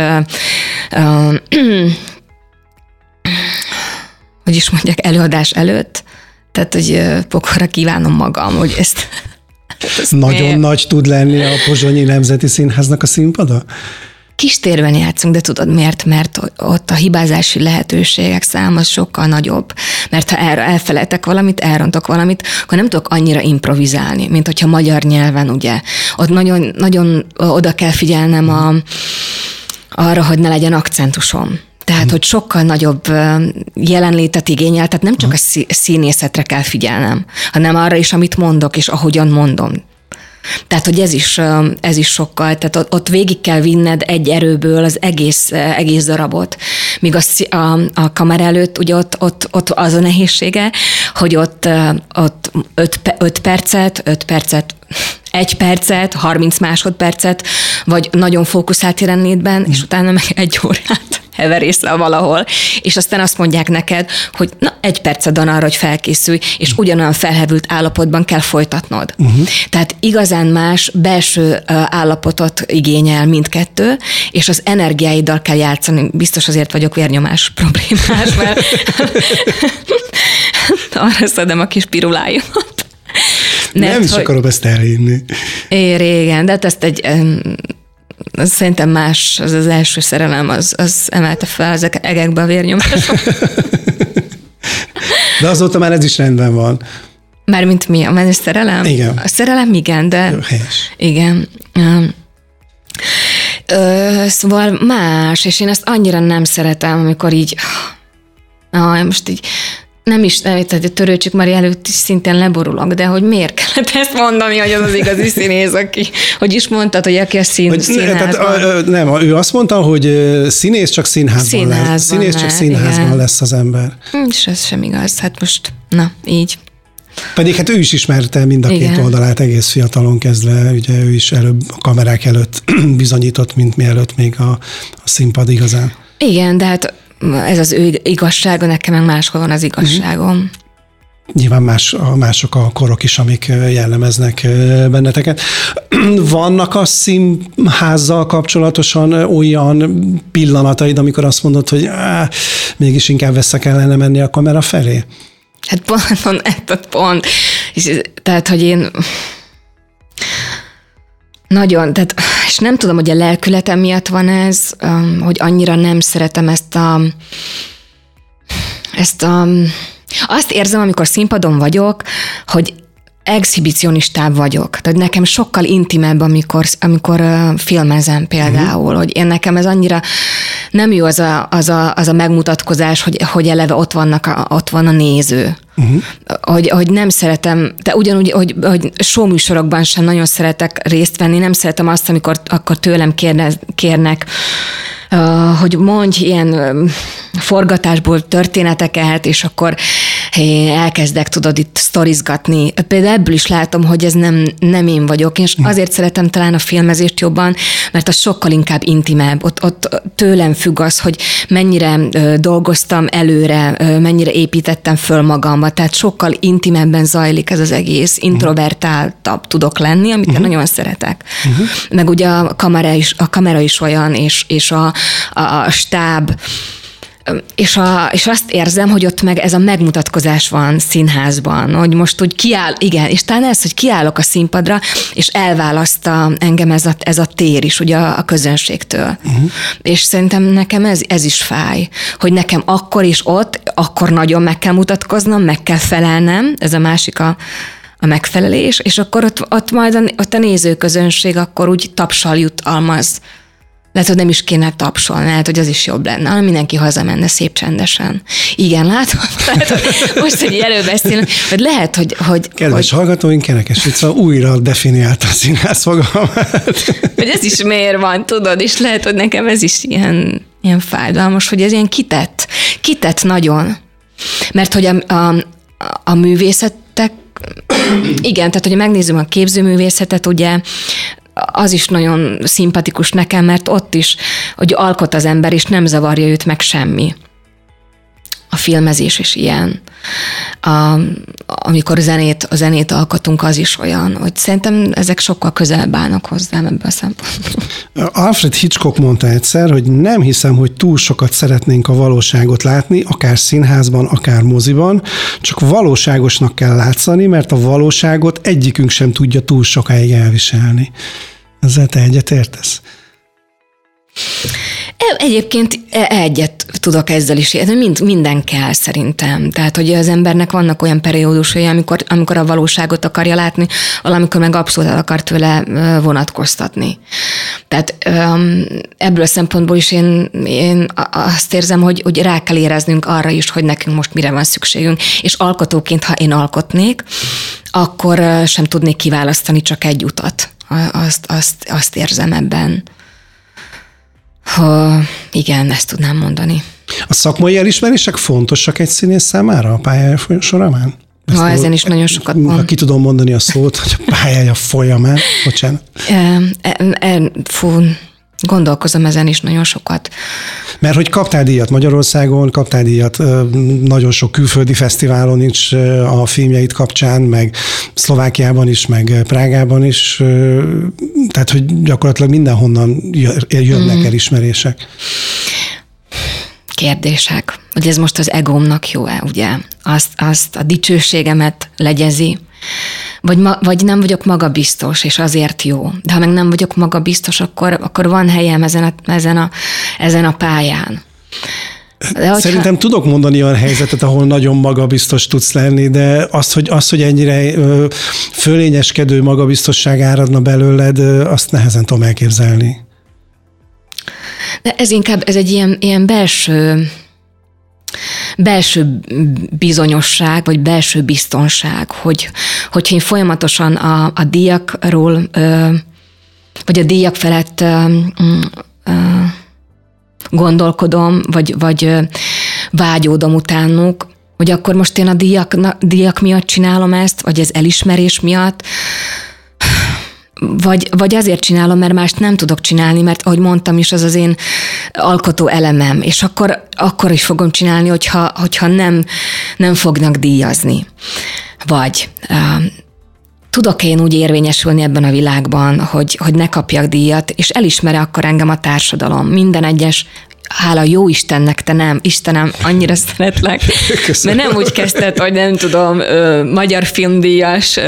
hogy is mondják, előadás előtt tehát, hogy pokorra kívánom magam, hogy ezt... Nagyon miért? nagy tud lenni a Pozsonyi Nemzeti Színháznak a színpada? Kis térben játszunk, de tudod miért? Mert ott a hibázási lehetőségek száma sokkal nagyobb. Mert ha el, elfelejtek valamit, elrontok valamit, akkor nem tudok annyira improvizálni, mint hogyha magyar nyelven, ugye. Ott nagyon, nagyon oda kell figyelnem a, arra, hogy ne legyen akcentusom tehát, hogy sokkal nagyobb jelenlétet igényel, tehát nem csak a színészetre kell figyelnem, hanem arra is, amit mondok, és ahogyan mondom. Tehát, hogy ez is, ez is sokkal, tehát ott végig kell vinned egy erőből az egész, egész darabot. Míg a, a, a kamera előtt, ugye ott, ott, ott az a nehézsége, hogy ott, ott öt, öt percet, öt percet, egy percet, 30 másodpercet, vagy nagyon fókuszált jelenlétben, és utána meg egy órát heverész le valahol, és aztán azt mondják neked, hogy na, egy perced van arra, hogy felkészülj, és ugyanolyan felhevült állapotban kell folytatnod. Uh-huh. Tehát igazán más belső állapotot igényel mindkettő, és az energiáiddal kell játszani. Biztos azért vagyok vérnyomás problémás, mert arra szedem a kis piruláimat. Mert, Nem is hogy... akarom ezt elhinni. É, régen, de hát ezt egy az szerintem más, az az első szerelem, az, az emelte fel az egekbe a vérnyomást. De azóta már ez is rendben van. Mármint mi? A menő szerelem? Igen. A szerelem igen, de... Helyes. Igen. Ö, szóval más, és én ezt annyira nem szeretem, amikor így... Ah, most így nem is, nem, tehát a törőcsük már előtt is szintén leborulok, de hogy miért kellett ezt mondani, hogy az az igazi színész, aki, hogy is mondtad, hogy aki a szín, hogy, színházban. Tehát, a, nem, ő azt mondta, hogy színész csak színházban, színházban lesz. Színész csak színházban igen. lesz az ember. Hm, és ez sem igaz, hát most, na, így. Pedig hát ő is ismerte mind a két Igen. oldalát egész fiatalon kezdve, ugye ő is előbb a kamerák előtt bizonyított, mint mielőtt még a, a színpad igazán. Igen, de hát ez az ő igazsága, nekem meg máshol van az igazságom. Nyilván más, mások a korok is, amik jellemeznek benneteket. Vannak a színházzal kapcsolatosan olyan pillanataid, amikor azt mondod, hogy áh, mégis inkább vissza kellene menni a kamera felé? Hát pont, pont, pont. És, tehát, hogy én nagyon, tehát, és nem tudom, hogy a lelkületem miatt van ez, um, hogy annyira nem szeretem ezt a, ezt a, azt érzem, amikor színpadon vagyok, hogy exhibicionistább vagyok. Tehát nekem sokkal intimebb, amikor, amikor filmezem például, uh-huh. hogy én nekem ez annyira nem jó az a, az a, az a megmutatkozás, hogy, hogy eleve ott, vannak a, ott van a néző. Uh-huh. Hogy, hogy nem szeretem, de ugyanúgy, hogy, hogy műsorokban sem nagyon szeretek részt venni, nem szeretem azt, amikor akkor tőlem kérne, kérnek hogy mondj ilyen forgatásból történeteket, és akkor elkezdek, tudod, itt sztorizgatni. Például ebből is látom, hogy ez nem, nem én vagyok, és hm. azért szeretem talán a filmezést jobban, mert az sokkal inkább intimebb. Ott, ott tőlem függ az, hogy mennyire dolgoztam előre, mennyire építettem föl magamba, tehát sokkal intimebben zajlik ez az egész, hm. introvertáltabb tudok lenni, amit uh-huh. nagyon szeretek. Uh-huh. Meg ugye a kamera is, a kamera is olyan, és, és a, a, a stáb, és, a, és azt érzem, hogy ott meg ez a megmutatkozás van színházban, hogy most úgy kiáll, igen, és talán ez, hogy kiállok a színpadra, és elválaszta engem ez a, ez a tér is, ugye a, a közönségtől. Uh-huh. És szerintem nekem ez, ez is fáj, hogy nekem akkor is ott, akkor nagyon meg kell mutatkoznom, meg kell felelnem, ez a másik a, a megfelelés, és akkor ott, ott majd a, ott a nézőközönség akkor úgy tapsal jutalmaz lehet, hogy nem is kéne tapsolni, lehet, hogy az is jobb lenne, hanem mindenki hazamenne szép csendesen. Igen, látom, lehet, most, hogy előbeszélünk, vagy lehet, hogy... hogy Kedves hogy... hallgatóink, Kerekes Vica újra definiálta a színház fogalmát. Hogy ez is miért van, tudod, és lehet, hogy nekem ez is ilyen, ilyen fájdalmas, hogy ez ilyen kitett, kitett nagyon. Mert hogy a, a, a művészetek igen, tehát hogyha megnézzük a képzőművészetet, ugye az is nagyon szimpatikus nekem, mert ott is, hogy alkot az ember, és nem zavarja őt meg semmi. A filmezés is ilyen. A, amikor zenét, a zenét alkotunk, az is olyan, hogy szerintem ezek sokkal közelebb állnak hozzám ebből a szempontból. Alfred Hitchcock mondta egyszer, hogy nem hiszem, hogy túl sokat szeretnénk a valóságot látni, akár színházban, akár moziban, csak valóságosnak kell látszani, mert a valóságot egyikünk sem tudja túl sokáig elviselni. Ezzel te egyet értesz? Egyébként e, egyet tudok ezzel is érteni, mind, minden kell szerintem. Tehát, hogy az embernek vannak olyan periódusai, amikor, amikor a valóságot akarja látni, valamikor meg abszolút el akar tőle vonatkoztatni. Tehát ebből a szempontból is én, én azt érzem, hogy, hogy rá kell éreznünk arra is, hogy nekünk most mire van szükségünk. És alkotóként, ha én alkotnék, akkor sem tudnék kiválasztani csak egy utat azt, azt, azt érzem ebben. Ha, igen, ezt tudnám mondani. A szakmai elismerések fontosak egy színész számára a pályája során? Ezt ha ezen is nagyon sokat mond. Ha ki tudom mondani a szót, hogy a pályája folyamán, bocsánat. E, e, e, fú, Gondolkozom ezen is nagyon sokat. Mert hogy kaptál díjat Magyarországon, kaptál díjat nagyon sok külföldi fesztiválon is a filmjeit kapcsán, meg Szlovákiában is, meg Prágában is, tehát hogy gyakorlatilag mindenhonnan jönnek mm. elismerések. Kérdések. Hogy ez most az egómnak jó-e, ugye? Azt, azt a dicsőségemet legyezi, vagy, ma, vagy nem vagyok magabiztos, és azért jó. De ha meg nem vagyok magabiztos, akkor, akkor van helyem ezen a, ezen a, ezen a pályán. De hogyha... Szerintem tudok mondani olyan helyzetet, ahol nagyon magabiztos tudsz lenni, de az, hogy, az, hogy ennyire fölényeskedő magabiztosság áradna belőled, azt nehezen tudom elképzelni. De ez inkább, ez egy ilyen, ilyen belső belső bizonyosság, vagy belső biztonság, hogy, hogyha én folyamatosan a, a díjakról, vagy a díjak felett gondolkodom, vagy, vagy vágyódom utánuk, hogy akkor most én a díjak, díjak miatt csinálom ezt, vagy ez elismerés miatt, vagy, vagy azért csinálom, mert mást nem tudok csinálni, mert ahogy mondtam is, az az én alkotó elemem, és akkor, akkor is fogom csinálni, hogyha, hogyha nem, nem fognak díjazni. Vagy uh, tudok én úgy érvényesülni ebben a világban, hogy, hogy ne kapjak díjat, és elismere akkor engem a társadalom. Minden egyes hála jó Istennek, te nem, Istenem, annyira szeretlek. Köszönöm. Mert nem úgy kezdted, hogy nem tudom, magyar filmdíjas,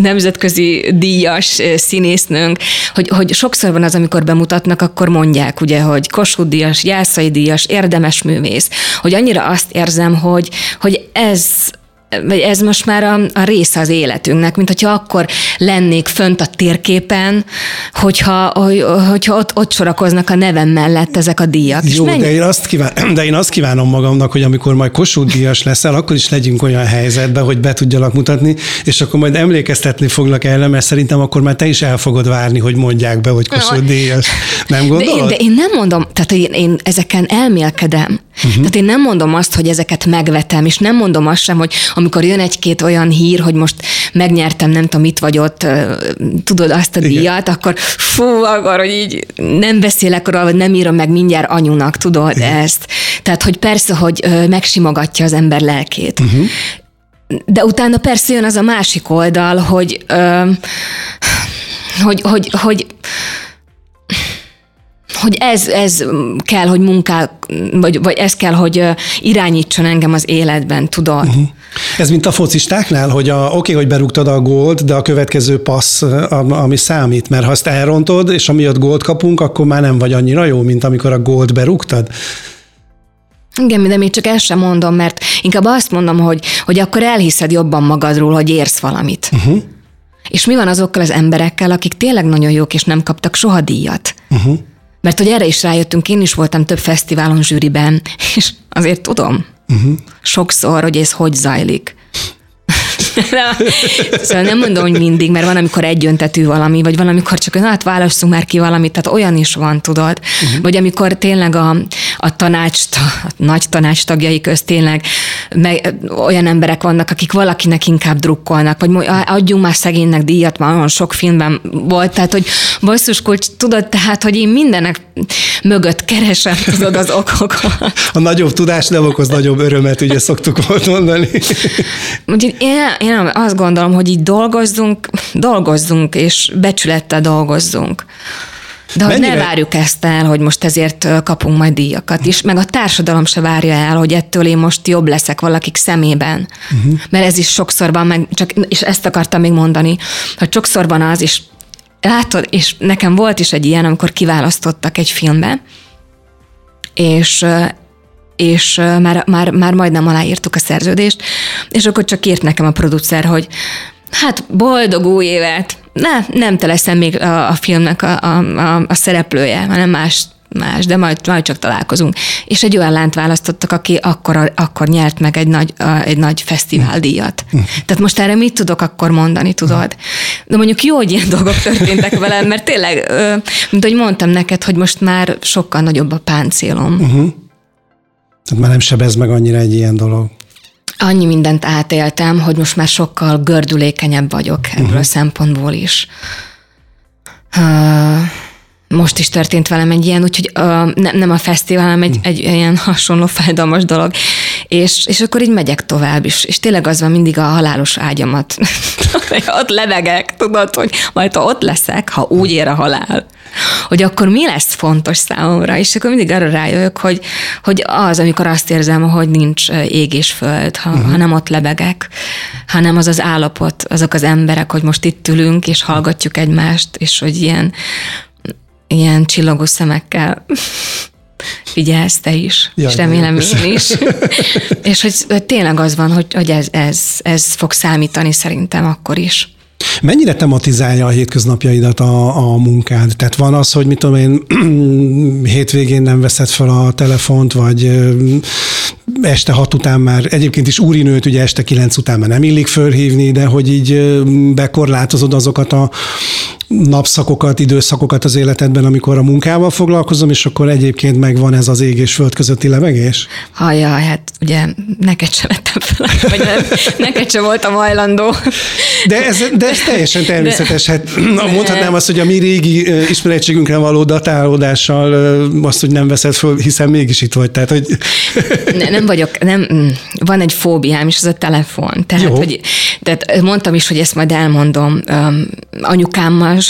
nemzetközi díjas színésznőnk, hogy, hogy sokszor van az, amikor bemutatnak, akkor mondják, ugye, hogy Kossuth díjas, Jászai díjas, érdemes művész, hogy annyira azt érzem, hogy, hogy ez vagy ez most már a, a része az életünknek, mint hogyha akkor lennék fönt a térképen, hogyha, hogyha ott, ott sorakoznak a nevem mellett ezek a díjak. Jó, de én, azt kíván, de én azt kívánom magamnak, hogy amikor majd Kossuth díjas leszel, akkor is legyünk olyan helyzetben, hogy be tudjalak mutatni, és akkor majd emlékeztetni foglak erre, mert szerintem akkor már te is el fogod várni, hogy mondják be, hogy Kossuth díjas. Nem gondolod? De én, de én nem mondom, tehát én, én ezeken elmélkedem. Uh-huh. Tehát én nem mondom azt, hogy ezeket megvetem, és nem mondom azt sem, hogy amikor jön egy-két olyan hír, hogy most megnyertem, nem tudom, mit vagy ott, tudod azt a Igen. díjat, akkor fú, akkor, hogy így nem beszélek arról, vagy nem írom meg mindjárt anyunak, tudod Igen. ezt. Tehát, hogy persze, hogy megsimogatja az ember lelkét. Uh-huh. De utána persze jön az a másik oldal, hogy, ö, hogy, hogy, hogy hogy ez, ez kell, hogy munká, vagy, vagy ez kell, hogy irányítson engem az életben, tudod? Uh-huh. Ez mint a focistáknál, hogy a, oké, okay, hogy berúgtad a gólt, de a következő passz, ami számít, mert ha azt elrontod, és amiatt gólt kapunk, akkor már nem vagy annyira jó, mint amikor a gólt berúgtad. Igen, de még csak ezt sem mondom, mert inkább azt mondom, hogy, hogy akkor elhiszed jobban magadról, hogy érsz valamit. Uh-huh. És mi van azokkal az emberekkel, akik tényleg nagyon jók, és nem kaptak soha díjat? Uh-huh. Mert hogy erre is rájöttünk, én is voltam több fesztiválon zsűriben, és azért tudom uh-huh. sokszor, hogy ez hogy zajlik. szóval nem mondom, hogy mindig, mert van, amikor egyöntetű valami, vagy van, amikor csak, na hát válasszunk már ki valamit, tehát olyan is van, tudod. Uh-huh. Vagy amikor tényleg a, a tanács, a nagy tanács tagjai közt tényleg meg, olyan emberek vannak, akik valakinek inkább drukkolnak, vagy adjunk már szegénynek díjat, már olyan sok filmben volt, tehát, hogy basszuskulcs, tudod, tehát, hogy én mindenek mögött keresem, tudod, az okokat. A nagyobb tudás nem okoz nagyobb örömet, ugye szoktuk volt mondani. Úgyhogy én, én azt gondolom, hogy így dolgozzunk, dolgozzunk, és becsülettel dolgozzunk. De hogy Mennyire? ne várjuk ezt el, hogy most ezért kapunk majd díjakat is, meg a társadalom se várja el, hogy ettől én most jobb leszek valakik szemében. Uh-huh. Mert ez is sokszor van, meg csak, és ezt akartam még mondani, hogy sokszor van az, és látod, és nekem volt is egy ilyen, amikor kiválasztottak egy filmbe, és és már, már, már majdnem aláírtuk a szerződést, és akkor csak írt nekem a producer, hogy hát boldog új évet, ne, nem te leszel még a, a filmnek a, a, a, a szereplője, hanem más más, de majd, majd csak találkozunk. És egy olyan lánt választottak, aki akkor, akkor nyert meg egy nagy, egy nagy fesztiváldíjat. Tehát most erre mit tudok akkor mondani, tudod? De mondjuk jó, hogy ilyen dolgok történtek velem, mert tényleg, mint ahogy mondtam neked, hogy most már sokkal nagyobb a páncélom. Uh-huh. Tehát már nem sebez meg annyira egy ilyen dolog. Annyi mindent átéltem, hogy most már sokkal gördülékenyebb vagyok ebből uh-huh. a szempontból is. Uh, most is történt velem egy ilyen, úgyhogy uh, ne, nem a fesztivál, hanem egy, egy ilyen hasonló fájdalmas dolog. És, és akkor így megyek tovább is. És tényleg az van mindig a halálos ágyamat. ott levegek, tudod, hogy majd ha ott leszek, ha úgy ér a halál, hogy akkor mi lesz fontos számomra, és akkor mindig arra rájövök, hogy, hogy az, amikor azt érzem, hogy nincs ég és föld, ha, uh-huh. hanem ott lebegek, hanem az az állapot, azok az emberek, hogy most itt ülünk, és hallgatjuk egymást, és hogy ilyen ilyen csillogó szemekkel figyelsz te is, Jaj, és remélem én is. és hogy, hogy tényleg az van, hogy, hogy ez, ez, ez fog számítani szerintem akkor is. Mennyire tematizálja a hétköznapjaidat a, a munkád? Tehát van az, hogy mit tudom én, hétvégén nem veszed fel a telefont, vagy este hat után már, egyébként is úrinőt ugye este kilenc után már nem illik fölhívni, de hogy így bekorlátozod azokat a napszakokat, időszakokat az életedben, amikor a munkával foglalkozom, és akkor egyébként megvan ez az ég és föld közötti levegés? Haja, hát ugye neked sem lettem fel, vagy nem, neked sem voltam hajlandó. De ez, de ez teljesen természetes. Hát mondhatnám azt, hogy a mi régi ismerettségünkre való datálódással azt, hogy nem veszed föl, hiszen mégis itt vagy. Tehát, hogy... Ne, nem vagyok, nem, mm, van egy fóbiám, és az a telefon. Tehát, Jó. hogy, tehát mondtam is, hogy ezt majd elmondom um,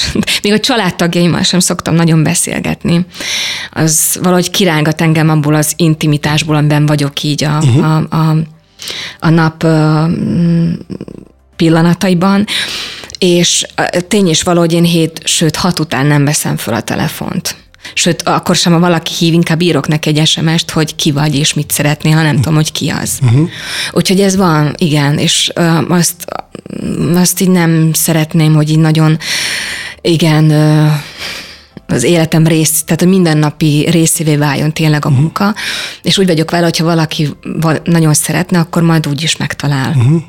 anyukámmal, még a családtagjaimmal sem szoktam nagyon beszélgetni. Az valahogy kirángat engem abból az intimitásból, amiben vagyok így a, uh-huh. a, a, a nap pillanataiban, és tény is valahogy én hét, sőt hat után nem veszem fel a telefont. Sőt, akkor sem, ha valaki hív, inkább írok neki egy sms hogy ki vagy és mit szeretnél, ha nem tudom, hogy ki az. Uh-huh. Úgyhogy ez van, igen, és uh, azt, azt így nem szeretném, hogy így nagyon, igen, uh, az életem rész, tehát a mindennapi részévé váljon tényleg a uh-huh. munka, és úgy vagyok vele, hogyha valaki nagyon szeretne, akkor majd úgy is megtalál. Uh-huh.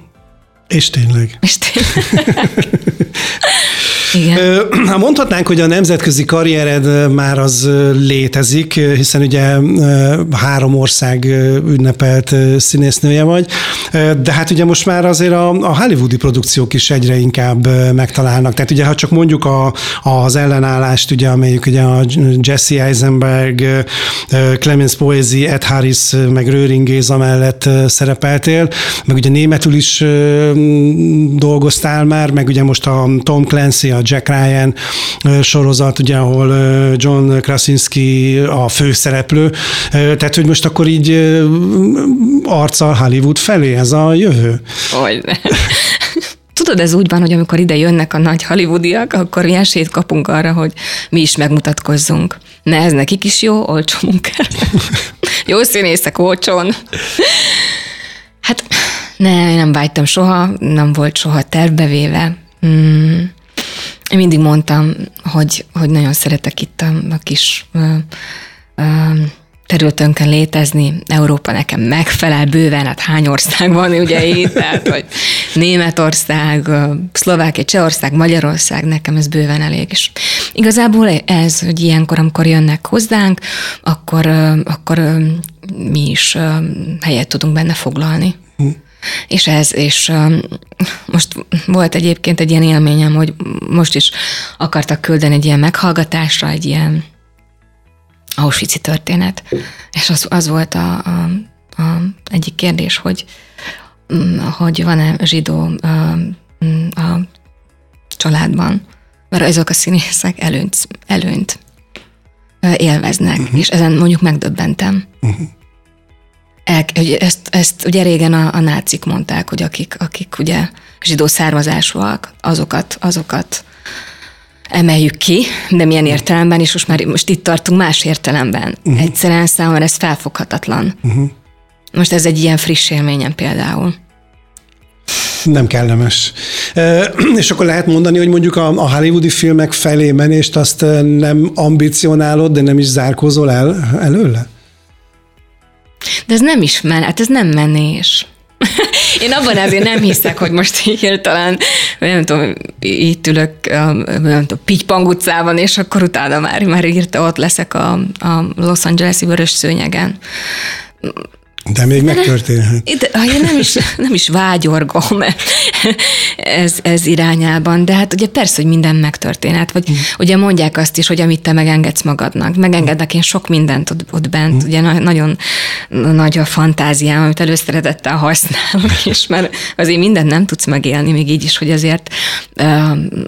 És tényleg. És tényleg. Igen. Mondhatnánk, hogy a nemzetközi karriered már az létezik, hiszen ugye három ország ünnepelt színésznője vagy, de hát ugye most már azért a, a hollywoodi produkciók is egyre inkább megtalálnak. Tehát ugye, ha csak mondjuk a, az ellenállást, ugye, amelyik ugye a Jesse Eisenberg, Clemens Poesi, Ed Harris, meg Röring Géza mellett szerepeltél, meg ugye németül is dolgoztál már, meg ugye most a Tom Clancy, a Jack Ryan sorozat, ugye, ahol John Krasinski a főszereplő. Tehát, hogy most akkor így arccal Hollywood felé ez a jövő? Hogy Tudod, ez úgy van, hogy amikor ide jönnek a nagy hollywoodiak, akkor mi esélyt kapunk arra, hogy mi is megmutatkozzunk. Ne, ez nekik is jó, olcsó munkára. jó színészek, olcsón. Hát ne, én nem vágytam soha, nem volt soha tervbevéve. Hmm. Én mindig mondtam, hogy, hogy nagyon szeretek itt a, a kis ö, ö, területünkön létezni. Európa nekem megfelel bőven, hát hány ország van ugye itt, tehát hogy Németország, Szlovákia, Csehország, Magyarország, nekem ez bőven elég. És igazából ez, hogy ilyenkor, amikor jönnek hozzánk, akkor, akkor mi is helyet tudunk benne foglalni. És ez, és most volt egyébként egy ilyen élményem, hogy most is akartak küldeni egy ilyen meghallgatásra, egy ilyen Auschwitz történet, és az, az volt a, a, a egyik kérdés, hogy, mm, hogy van-e zsidó a, mm, a családban, mert ezek a színészek előnyt, előnyt élveznek, uh-huh. és ezen mondjuk megdöbbentem. Uh-huh el, ezt, ezt ugye régen a, a nácik mondták, hogy akik, akik ugye zsidó származásúak, azokat, azokat emeljük ki, de milyen értelemben, és most már most itt tartunk más értelemben. Uh-huh. Egyszerűen számomra ez felfoghatatlan. Uh-huh. Most ez egy ilyen friss élményem például. Nem kellemes. E, és akkor lehet mondani, hogy mondjuk a, a hollywoodi filmek felé menést azt nem ambicionálod, de nem is zárkózol el előle? De ez nem is men, hát ez nem menés. Én abban azért nem hiszek, hogy most hirtelen, nem tudom, itt ülök, nem tudom, Pitypang utcában, és akkor utána már, már írta, ott leszek a, a Los Angeles-i vörös szőnyegen. De még megtörténhet. De, én nem is, nem is vágyorgom ez, ez irányában, de hát ugye persze, hogy minden megtörténhet. Vagy mm. ugye mondják azt is, hogy amit te megengedsz magadnak. Megengedek én sok mindent ott, ott bent. Mm. Ugye na, nagyon nagy a fantáziám, amit előszeretettel használok, és mert azért mindent nem tudsz megélni, még így is, hogy azért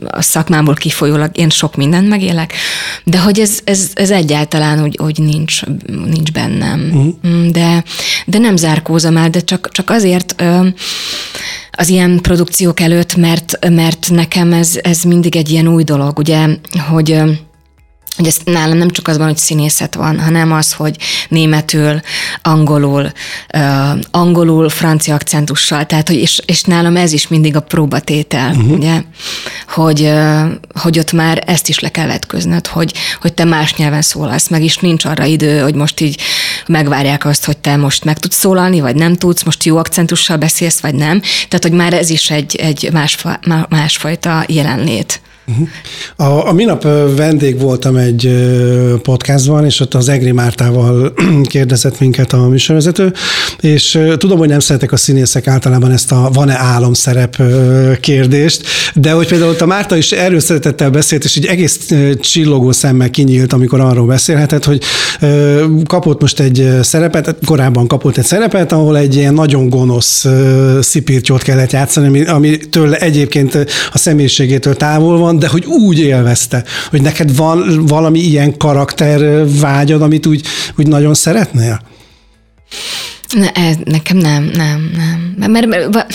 a szakmából kifolyólag én sok mindent megélek, de hogy ez, ez, ez egyáltalán úgy, hogy nincs, nincs bennem. Mm. De, de nem zárkózom el, de csak, csak azért az ilyen produkciók előtt, mert, mert nekem ez, ez mindig egy ilyen új dolog, ugye, hogy hogy ez nálam nem csak az van, hogy színészet van, hanem az, hogy németül, angolul, uh, angolul, francia akcentussal, tehát, hogy és, és nálam ez is mindig a próbatétel, uh-huh. ugye, hogy, uh, hogy ott már ezt is le kell vetköznöd, hogy, hogy te más nyelven szólalsz, meg is nincs arra idő, hogy most így megvárják azt, hogy te most meg tudsz szólalni, vagy nem tudsz, most jó akcentussal beszélsz, vagy nem, tehát, hogy már ez is egy, egy másfa, másfajta jelenlét. A, a minap vendég voltam egy podcastban, és ott az Egri Mártával kérdezett minket a műsorvezető, és tudom, hogy nem szeretek a színészek általában ezt a van-e álomszerep kérdést, de hogy például ott a Márta is erről szeretettel beszélt, és egy egész csillogó szemmel kinyílt, amikor arról beszélhetett, hogy kapott most egy szerepet, korábban kapott egy szerepet, ahol egy ilyen nagyon gonosz szipirtyót kellett játszani, ami, amitől egyébként a személyiségétől távol van, de hogy úgy élvezte, hogy neked van valami ilyen karakter vágyad, amit úgy, úgy nagyon szeretnél? Ne, ez, nekem nem, nem, nem. Mert, mert, mert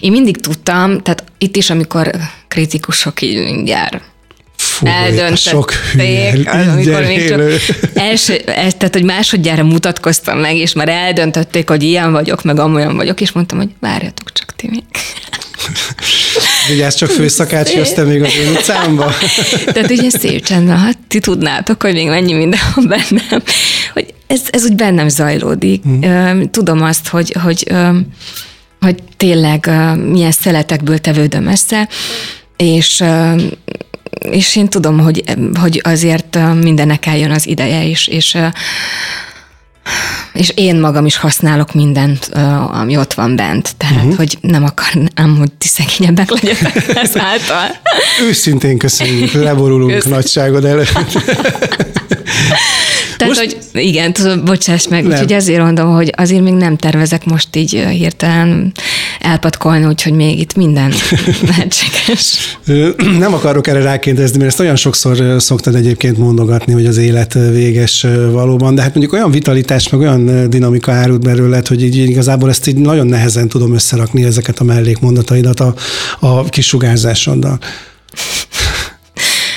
én mindig tudtam, tehát itt is, amikor kritikusok így mindjárt Fú, hülye, amikor még csak első, tehát, hogy másodjára mutatkoztam meg, és már eldöntötték, hogy ilyen vagyok, meg amolyan vagyok, és mondtam, hogy várjatok csak ti még. Vigyázz csak főszakács, jöttem még az én utcámba. Tehát ugye szép csend, hát ti tudnátok, hogy még mennyi minden van bennem. Hogy ez, ez úgy bennem zajlódik. Mm. Tudom azt, hogy, hogy, hogy tényleg milyen szeletekből tevődöm össze, és és én tudom, hogy, hogy azért mindennek eljön az ideje is, és és én magam is használok mindent, ami ott van bent. Tehát, uh-huh. hogy nem akarnám, hogy ti szegényebbek legyetek ezáltal. Őszintén köszönjük, leborulunk Köszön. nagyságod előtt. Tehát, most... hogy igen, tudom, bocsáss meg, nem. úgyhogy ezért mondom, hogy azért még nem tervezek most így hirtelen elpatkolni, úgyhogy még itt minden lehetséges. Nem akarok erre rákérdezni, mert ezt olyan sokszor szoktad egyébként mondogatni, hogy az élet véges valóban, de hát mondjuk olyan vitalitás, meg olyan dinamika árult belőled, hogy így igazából ezt így nagyon nehezen tudom összerakni ezeket a mellékmondataidat a, a kisugárzásoddal.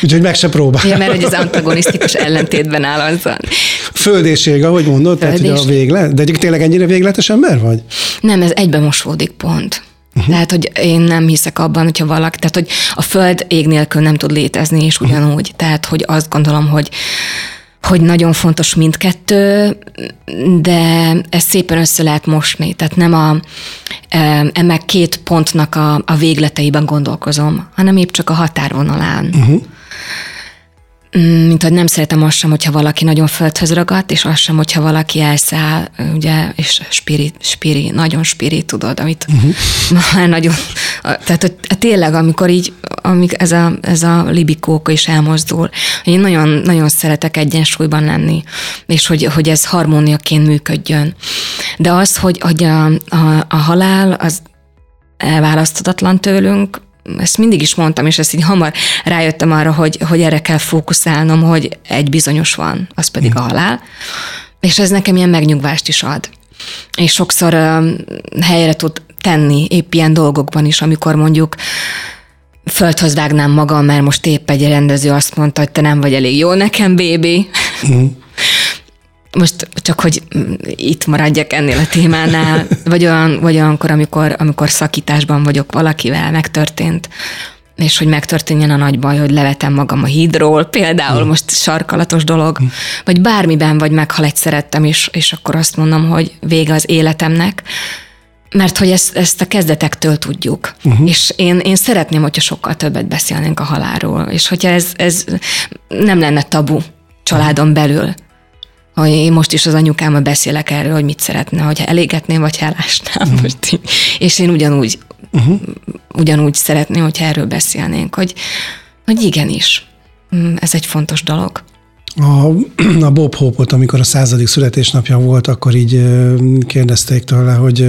Úgyhogy meg se próbál. Ja, mert hogy az antagonisztikus ellentétben áll azzal. Föld és ég, ahogy mondod, Föld tehát hogy a véglet. De tényleg ennyire végletes ember vagy? Nem, ez egyben mosódik pont. Uh-huh. Tehát, hogy én nem hiszek abban, hogyha valaki, tehát, hogy a föld ég nélkül nem tud létezni, és ugyanúgy. Uh-huh. Tehát, hogy azt gondolom, hogy hogy nagyon fontos mindkettő, de ezt szépen össze lehet mosni. Tehát nem a e, két pontnak a, a végleteiben gondolkozom, hanem épp csak a határvonalán. Uh-huh. Mm, mint hogy nem szeretem azt sem, hogyha valaki nagyon földhöz ragadt, és azt sem, hogyha valaki elszáll, ugye, és spiri, spiri nagyon spiri, tudod, amit uh-huh. már nagyon, tehát hogy tényleg, amikor így, amik ez a, ez a libikóka is elmozdul, én nagyon, nagyon szeretek egyensúlyban lenni, és hogy, hogy ez harmóniaként működjön. De az, hogy, hogy a, a, a halál, az elválaszthatatlan tőlünk, ezt mindig is mondtam, és ezt így hamar rájöttem arra, hogy, hogy erre kell fókuszálnom, hogy egy bizonyos van, az pedig a mhm. halál, és ez nekem ilyen megnyugvást is ad. És sokszor uh, helyre tud tenni épp ilyen dolgokban is, amikor mondjuk földhöz vágnám magam, mert most épp egy rendező azt mondta, hogy te nem vagy elég jó nekem, bébi. Mm most csak, hogy itt maradjak ennél a témánál, vagy, olyan, vagy olyankor, amikor, amikor szakításban vagyok valakivel, megtörtént, és hogy megtörténjen a nagy baj, hogy levetem magam a hídról, például mm. most sarkalatos dolog, mm. vagy bármiben, vagy meghal egy szerettem, és, és akkor azt mondom, hogy vége az életemnek, mert hogy ezt, ezt a kezdetektől tudjuk. Uh-huh. És én, én szeretném, hogyha sokkal többet beszélnénk a halálról, és hogyha ez, ez nem lenne tabu családon belül hogy én most is az anyukámmal beszélek erről, hogy mit szeretne, hogyha elégetném, vagy elásnám. Uh-huh. Most így. És én ugyanúgy, uh-huh. ugyanúgy szeretném, hogyha erről beszélnénk, hogy, hogy igenis, mm, ez egy fontos dolog. A, a Bob Hope-ot, amikor a századik születésnapja volt, akkor így kérdezték tőle, hogy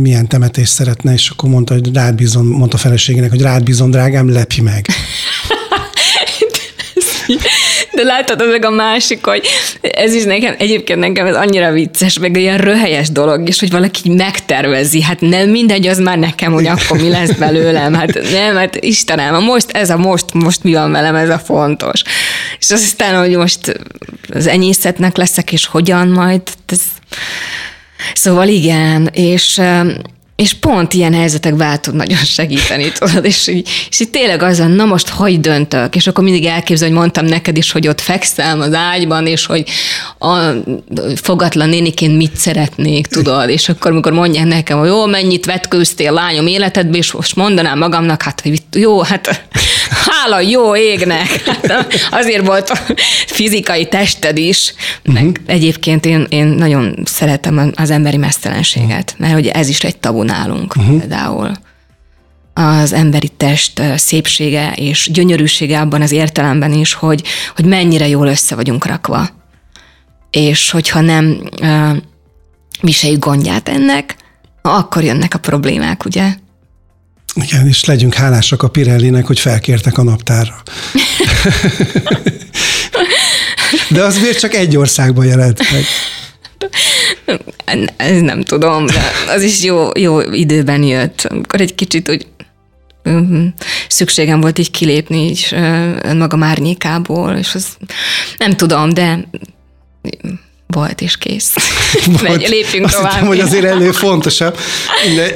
milyen temetést szeretne, és akkor mondta, hogy rád bízom, mondta a feleségének, hogy rád bízom, drágám, lepj meg. De látod, az meg a másik, hogy ez is nekem, egyébként nekem ez annyira vicces, meg ilyen röhelyes dolog, és hogy valaki megtervezi, hát nem mindegy, az már nekem, hogy akkor mi lesz belőlem, hát nem, hát Istenem, most ez a most, most mi van velem, ez a fontos. És aztán, hogy most az enyészetnek leszek, és hogyan majd, ez... Szóval igen, és és pont ilyen helyzetekben tud nagyon segíteni, tudod, és így, és így tényleg az, na most hogy döntök, és akkor mindig elképzel, hogy mondtam neked is, hogy ott fekszem az ágyban, és hogy a fogatlan néniként mit szeretnék, tudod, és akkor, amikor mondják nekem, hogy jó, mennyit vetkőztél lányom életedbe, és most mondanám magamnak, hát, hogy jó, hát hála jó égnek, hát azért volt a fizikai tested is, meg uh-huh. egyébként én, én nagyon szeretem az emberi mesztelenséget, mert hogy ez is egy tabu nálunk uh-huh. például. Az emberi test szépsége és gyönyörűsége abban az értelemben is, hogy, hogy mennyire jól össze vagyunk rakva. És hogyha nem uh, viseljük gondját ennek, akkor jönnek a problémák, ugye? Igen, és legyünk hálásak a Pirellinek, hogy felkértek a naptárra. De az miért csak egy országban jelent meg? Ez nem tudom, de az is jó, jó időben jött. Amikor egy kicsit úgy mhm, szükségem volt így kilépni így maga márnyékából, és az nem tudom, de volt és kész. Volt. Lépjünk Azt tovább. Hittem, hogy azért elő fontosabb. De,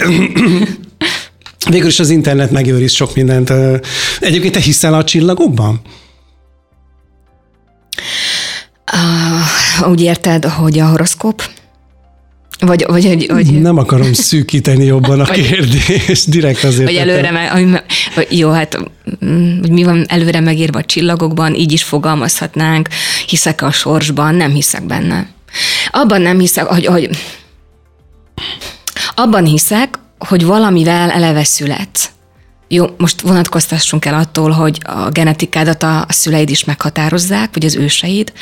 végül is az internet megőriz sok mindent. Egyébként te hiszel a csillagokban? Uh, úgy érted, hogy a horoszkóp? Vagy, vagy, vagy, vagy, Nem akarom szűkíteni jobban a kérdést, direkt azért. Vagy előre, meg, vagy, jó, hát mm, hogy mi van előre megírva a csillagokban, így is fogalmazhatnánk, hiszek a sorsban, nem hiszek benne. Abban nem hiszek, hogy, hogy abban hiszek, hogy valamivel eleve szület. Jó, most vonatkoztassunk el attól, hogy a genetikádat a szüleid is meghatározzák, vagy az őseid.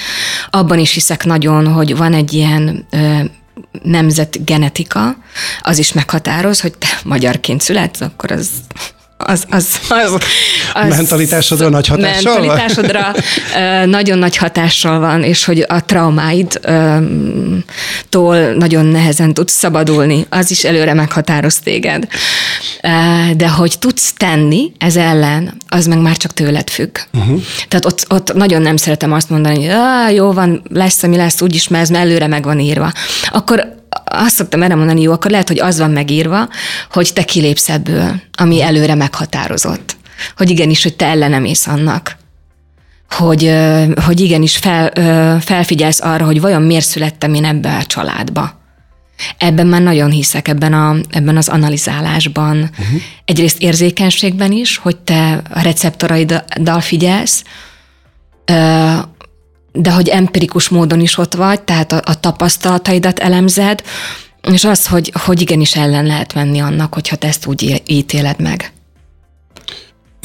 Abban is hiszek nagyon, hogy van egy ilyen ö, nemzetgenetika, az is meghatároz, hogy te magyarként születsz, akkor az az, az, az, az mentalitásodra nagy hatással mentalitásodra van? nagyon nagy hatással van, és hogy a traumáidtól nagyon nehezen tudsz szabadulni, az is előre meghatároz téged. De hogy tudsz tenni ez ellen, az meg már csak tőled függ. Uh-huh. Tehát ott, ott nagyon nem szeretem azt mondani, hogy jó van, lesz, ami lesz, úgyis, mert ez előre meg van írva. Akkor azt szoktam erre mondani, jó, akkor lehet, hogy az van megírva, hogy te kilépsz ebből, ami előre meghatározott. Hogy igenis, hogy te ellenem ész annak. Hogy, hogy igenis fel, felfigyelsz arra, hogy vajon miért születtem én ebbe a családba. Ebben már nagyon hiszek, ebben, a, ebben az analizálásban. Uh-huh. Egyrészt érzékenységben is, hogy te a receptoraiddal figyelsz, de hogy empirikus módon is ott vagy, tehát a, a tapasztalataidat elemzed, és az, hogy, hogy igenis ellen lehet menni annak, hogyha te ezt úgy ítéled meg.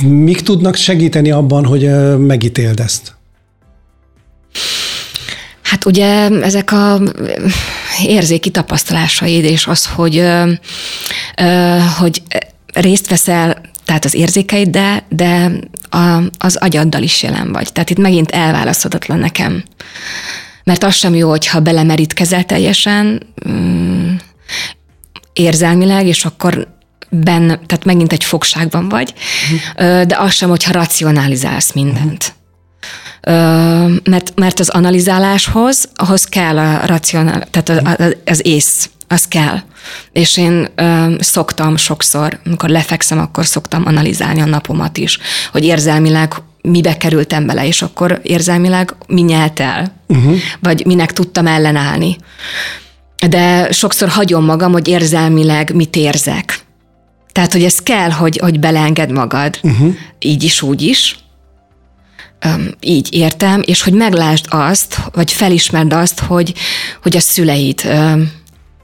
Mik tudnak segíteni abban, hogy megítéld ezt? Hát ugye ezek a érzéki tapasztalásaid, és az, hogy, hogy részt veszel tehát az érzékeid, de, de a, az agyaddal is jelen vagy. Tehát itt megint elválaszthatatlan nekem. Mert az sem jó, hogyha belemerítkezel teljesen mm, érzelmileg, és akkor benne, tehát megint egy fogságban vagy, uh-huh. de az sem, hogyha racionalizálsz mindent. Uh-huh. Mert, mert az analizáláshoz, ahhoz kell a racionál, tehát az, az ész az kell. És én ö, szoktam sokszor, amikor lefekszem, akkor szoktam analizálni a napomat is, hogy érzelmileg mibe kerültem bele, és akkor érzelmileg mi nyelt el, uh-huh. vagy minek tudtam ellenállni. De sokszor hagyom magam, hogy érzelmileg mit érzek. Tehát, hogy ez kell, hogy, hogy beleenged magad, uh-huh. így is, úgy is, így értem, és hogy meglásd azt, vagy felismerd azt, hogy, hogy a szüleid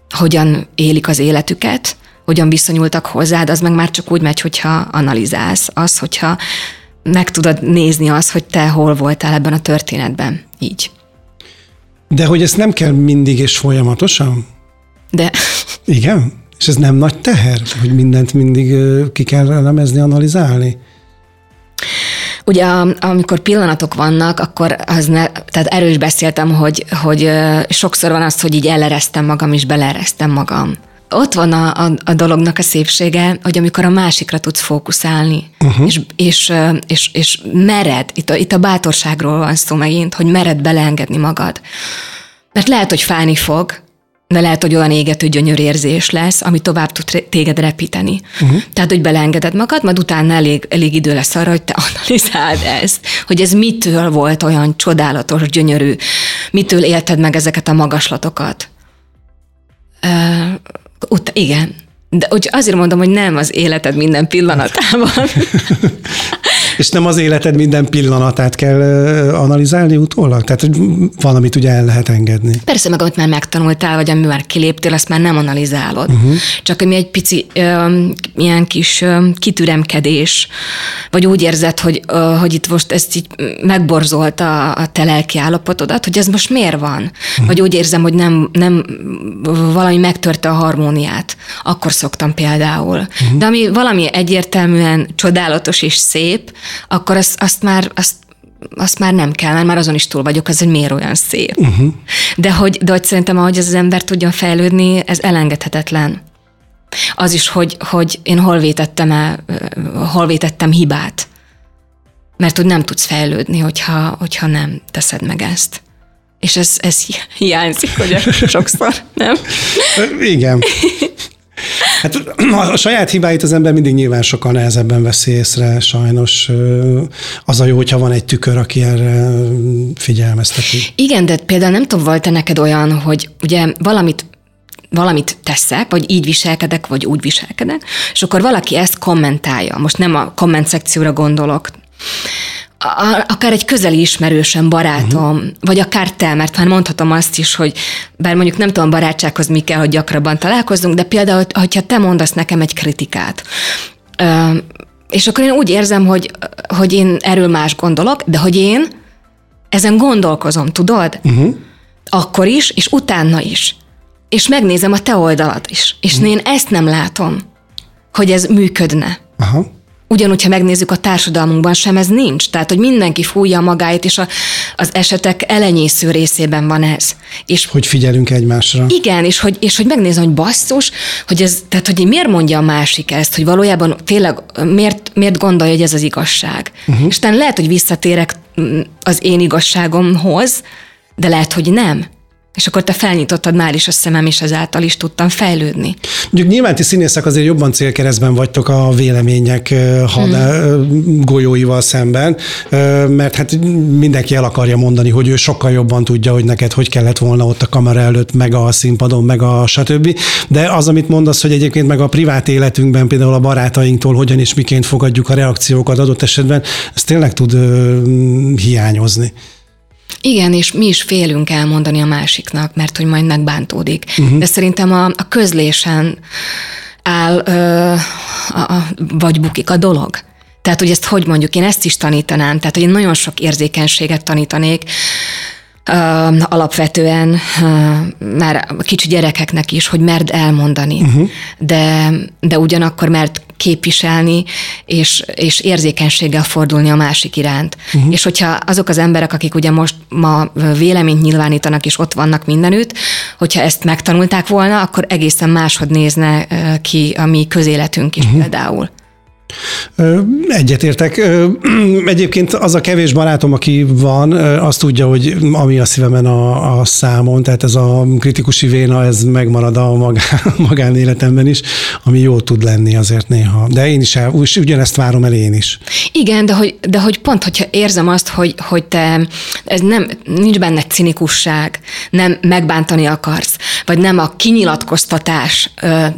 hogyan élik az életüket, hogyan viszonyultak hozzád, az meg már csak úgy megy, hogyha analizálsz. Az, hogyha meg tudod nézni azt, hogy te hol voltál ebben a történetben. Így. De hogy ezt nem kell mindig és folyamatosan? De. Igen? És ez nem nagy teher, hogy mindent mindig ki kell elemezni, analizálni? Ugye amikor pillanatok vannak, akkor az ne, tehát erről is beszéltem, hogy, hogy sokszor van az, hogy így elereztem magam, és belereztem magam. Ott van a, a, a dolognak a szépsége, hogy amikor a másikra tudsz fókuszálni, uh-huh. és, és, és, és mered, itt a, itt a bátorságról van szó megint, hogy mered beleengedni magad. Mert lehet, hogy fájni fog, de lehet, hogy olyan égető gyönyörérzés lesz, ami tovább tud téged repíteni. Uh-huh. Tehát, hogy beleengeded magad, majd utána elég, elég idő lesz arra, hogy te analizáld ezt, hogy ez mitől volt olyan csodálatos, gyönyörű, mitől élted meg ezeket a magaslatokat. Uh, ut- igen. De hogy azért mondom, hogy nem az életed minden pillanatában. És nem az életed minden pillanatát kell analizálni utólag? Tehát, hogy van, amit ugye el lehet engedni. Persze, meg amit már megtanultál, vagy ami már kiléptél, azt már nem analizálod. Uh-huh. Csak ami egy pici ö, ilyen kis ö, kitüremkedés, vagy úgy érzed, hogy, ö, hogy itt most ezt így megborzolta a te lelki állapotodat, hogy ez most miért van? Uh-huh. Vagy úgy érzem, hogy nem, nem valami megtörte a harmóniát. Akkor szoktam például. Uh-huh. De ami valami egyértelműen csodálatos és szép, akkor azt, azt már azt azt már nem kell, mert már azon is túl vagyok, az, hogy miért olyan szép. Uh-huh. De, hogy, de hogy szerintem, ahogy az, ember tudjon fejlődni, ez elengedhetetlen. Az is, hogy, hogy én hol vétettem, el, hol vétettem hibát. Mert hogy nem tudsz fejlődni, hogyha, hogyha nem teszed meg ezt. És ez, ez hiányzik, hogy sokszor, nem? Igen. Hát a saját hibáit az ember mindig nyilván sokkal nehezebben veszi észre, sajnos. Az a jó, hogyha van egy tükör, aki erre figyelmezteti. Igen, de például nem tudom, volt-e neked olyan, hogy ugye valamit valamit teszek, vagy így viselkedek, vagy úgy viselkedek, és akkor valaki ezt kommentálja. Most nem a komment szekcióra gondolok, akár egy közeli ismerősem, barátom, uh-huh. vagy akár te, mert már mondhatom azt is, hogy bár mondjuk nem tudom barátsághoz mi kell, hogy gyakrabban találkozzunk, de például, hogyha te mondasz nekem egy kritikát, és akkor én úgy érzem, hogy, hogy én erről más gondolok, de hogy én ezen gondolkozom, tudod? Uh-huh. Akkor is, és utána is. És megnézem a te oldalat is. És uh-huh. én ezt nem látom, hogy ez működne. Aha. Ugyanúgy, ha megnézzük a társadalmunkban sem, ez nincs. Tehát, hogy mindenki fújja magáit, és a, az esetek elenyésző részében van ez. És hogy figyelünk egymásra. Igen, és hogy, és hogy megnézem, hogy basszus, hogy ez, tehát, hogy miért mondja a másik ezt, hogy valójában tényleg miért, miért gondolja, hogy ez az igazság. Uh-huh. És lehet, hogy visszatérek mm, az én igazságomhoz, de lehet, hogy nem. És akkor te felnyitottad már is a szemem, és ezáltal is tudtam fejlődni. Mondjuk nyilván ti színészek azért jobban célkeresztben vagytok a vélemények had hmm. golyóival szemben, mert hát mindenki el akarja mondani, hogy ő sokkal jobban tudja, hogy neked hogy kellett volna ott a kamera előtt, meg a színpadon, meg a stb. De az, amit mondasz, hogy egyébként meg a privát életünkben, például a barátainktól hogyan és miként fogadjuk a reakciókat adott esetben, ez tényleg tud hiányozni. Igen, és mi is félünk elmondani a másiknak, mert hogy majd megbántódik. Uh-huh. De szerintem a, a közlésen áll, ö, a, a, vagy bukik a dolog. Tehát, hogy ezt hogy mondjuk, én ezt is tanítanám, tehát, hogy én nagyon sok érzékenységet tanítanék, alapvetően már kicsi gyerekeknek is, hogy merd elmondani, uh-huh. de, de ugyanakkor mert képviselni, és, és érzékenységgel fordulni a másik iránt. Uh-huh. És hogyha azok az emberek, akik ugye most ma véleményt nyilvánítanak, és ott vannak mindenütt, hogyha ezt megtanulták volna, akkor egészen máshogy nézne ki a mi közéletünk is uh-huh. például. Egyetértek. Egyébként az a kevés barátom, aki van, az tudja, hogy ami a szívemen a, a számon, tehát ez a kritikusi véna, ez megmarad a magán, magánéletemben is, ami jó tud lenni azért néha. De én is el, ugyanezt várom el én is. Igen, de hogy, de hogy pont, hogyha érzem azt, hogy, hogy te, ez nem, nincs benne cinikusság, nem megbántani akarsz, vagy nem a kinyilatkoztatás,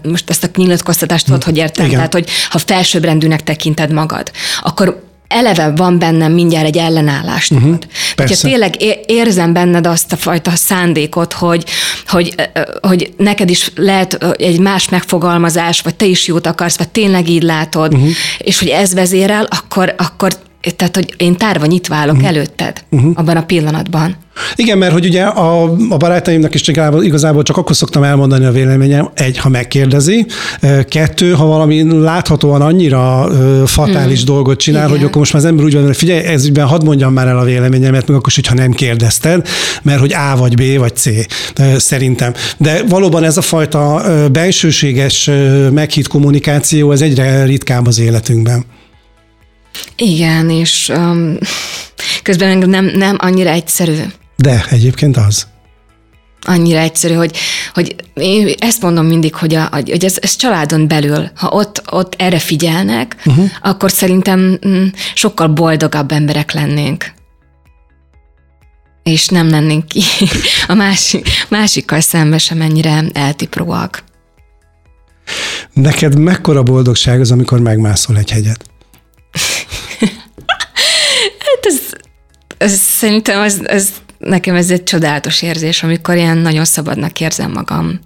most ezt a kinyilatkoztatást tudod, hogy értem, Igen. tehát hogy ha felsőbbrend rendűnek tekinted magad, akkor eleve van bennem mindjárt egy ellenállás. Uh-huh, Hogyha tényleg érzem benned azt a fajta szándékot, hogy, hogy, hogy neked is lehet egy más megfogalmazás, vagy te is jót akarsz, vagy tényleg így látod, uh-huh. és hogy ez vezérel, akkor, akkor tehát, hogy én tárva nyitva állok uh-huh. előtted uh-huh. abban a pillanatban. Igen, mert hogy ugye a, a barátaimnak is igazából csak akkor szoktam elmondani a véleményem, egy, ha megkérdezi, kettő, ha valami láthatóan annyira fatális hmm. dolgot csinál, Igen. hogy akkor most már az ember úgy van, hogy figyelj, ez ügyben hadd mondjam már el a véleményemet, meg akkor is, hogyha nem kérdezted, mert hogy A vagy B vagy C, szerintem. De valóban ez a fajta belsőséges meghitt kommunikáció, ez egyre ritkább az életünkben. Igen, és um, közben nem, nem annyira egyszerű. De egyébként az. Annyira egyszerű, hogy, hogy én ezt mondom mindig, hogy, a, hogy ez, ez családon belül, ha ott, ott erre figyelnek, uh-huh. akkor szerintem mm, sokkal boldogabb emberek lennénk és nem lennénk ki a másik, másikkal szembe sem ennyire eltipróak. Neked mekkora boldogság az, amikor megmászol egy hegyet? Hát ez, ez szerintem ez, ez, nekem ez egy csodálatos érzés, amikor ilyen nagyon szabadnak érzem magam.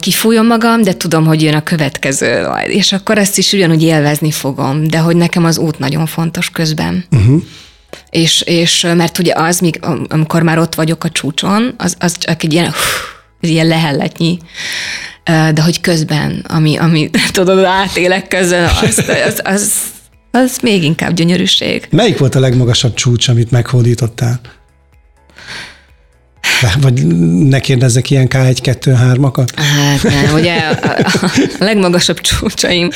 Kifújom magam, de tudom, hogy jön a következő, és akkor ezt is ugyanúgy élvezni fogom, de hogy nekem az út nagyon fontos közben. Uh-huh. És, és mert ugye az, míg, amikor már ott vagyok a csúcson, az, az csak egy ilyen, egy ilyen lehelletnyi de hogy közben, ami, ami tudod, átélek közben, az, az, az, az még inkább gyönyörűség. Melyik volt a legmagasabb csúcs, amit meghódítottál? Vagy ne kérdezzek ilyen K1, 2, 3-akat? Hát nem, ugye a, a legmagasabb csúcsaim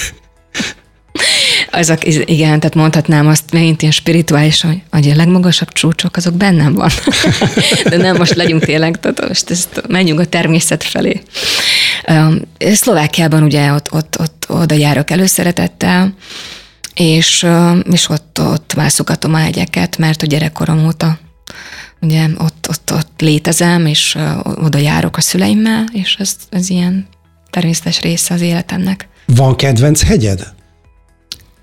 azok, igen, tehát mondhatnám azt megint ilyen spirituális, hogy, hogy a legmagasabb csúcsok, azok bennem van. De nem, most legyünk tényleg, tehát most ezt menjünk a természet felé. Szlovákiában ugye ott, ott, ott oda járok előszeretettel, és, és ott, ott mászogatom a hegyeket, mert a gyerekkorom óta ugye ott, ott, ott létezem, és oda járok a szüleimmel, és ez, ez ilyen természetes része az életemnek. Van kedvenc hegyed?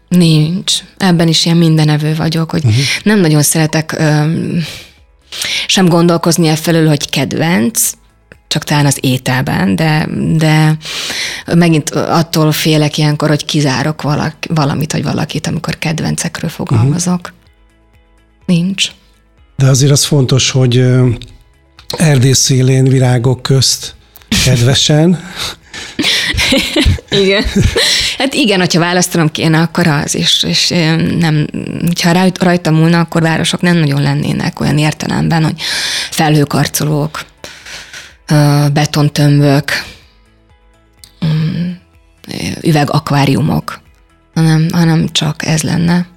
Nincs. Ebben is ilyen mindenevő vagyok, hogy uh-huh. nem nagyon szeretek ö, sem gondolkozni e felől, hogy kedvenc, csak talán az ételben, de, de megint attól félek ilyenkor, hogy kizárok valak, valamit, vagy valakit, amikor kedvencekről fogalmazok. Uh-huh. Nincs. De azért az fontos, hogy erdész szélén virágok közt kedvesen. igen. Hát igen, hogyha választanom kéne, akkor az, és, és nem, ha rajta múlna, akkor városok nem nagyon lennének olyan értelemben, hogy felhőkarcolók, betontömbök, mm, üvegakváriumok, hanem, hanem csak ez lenne.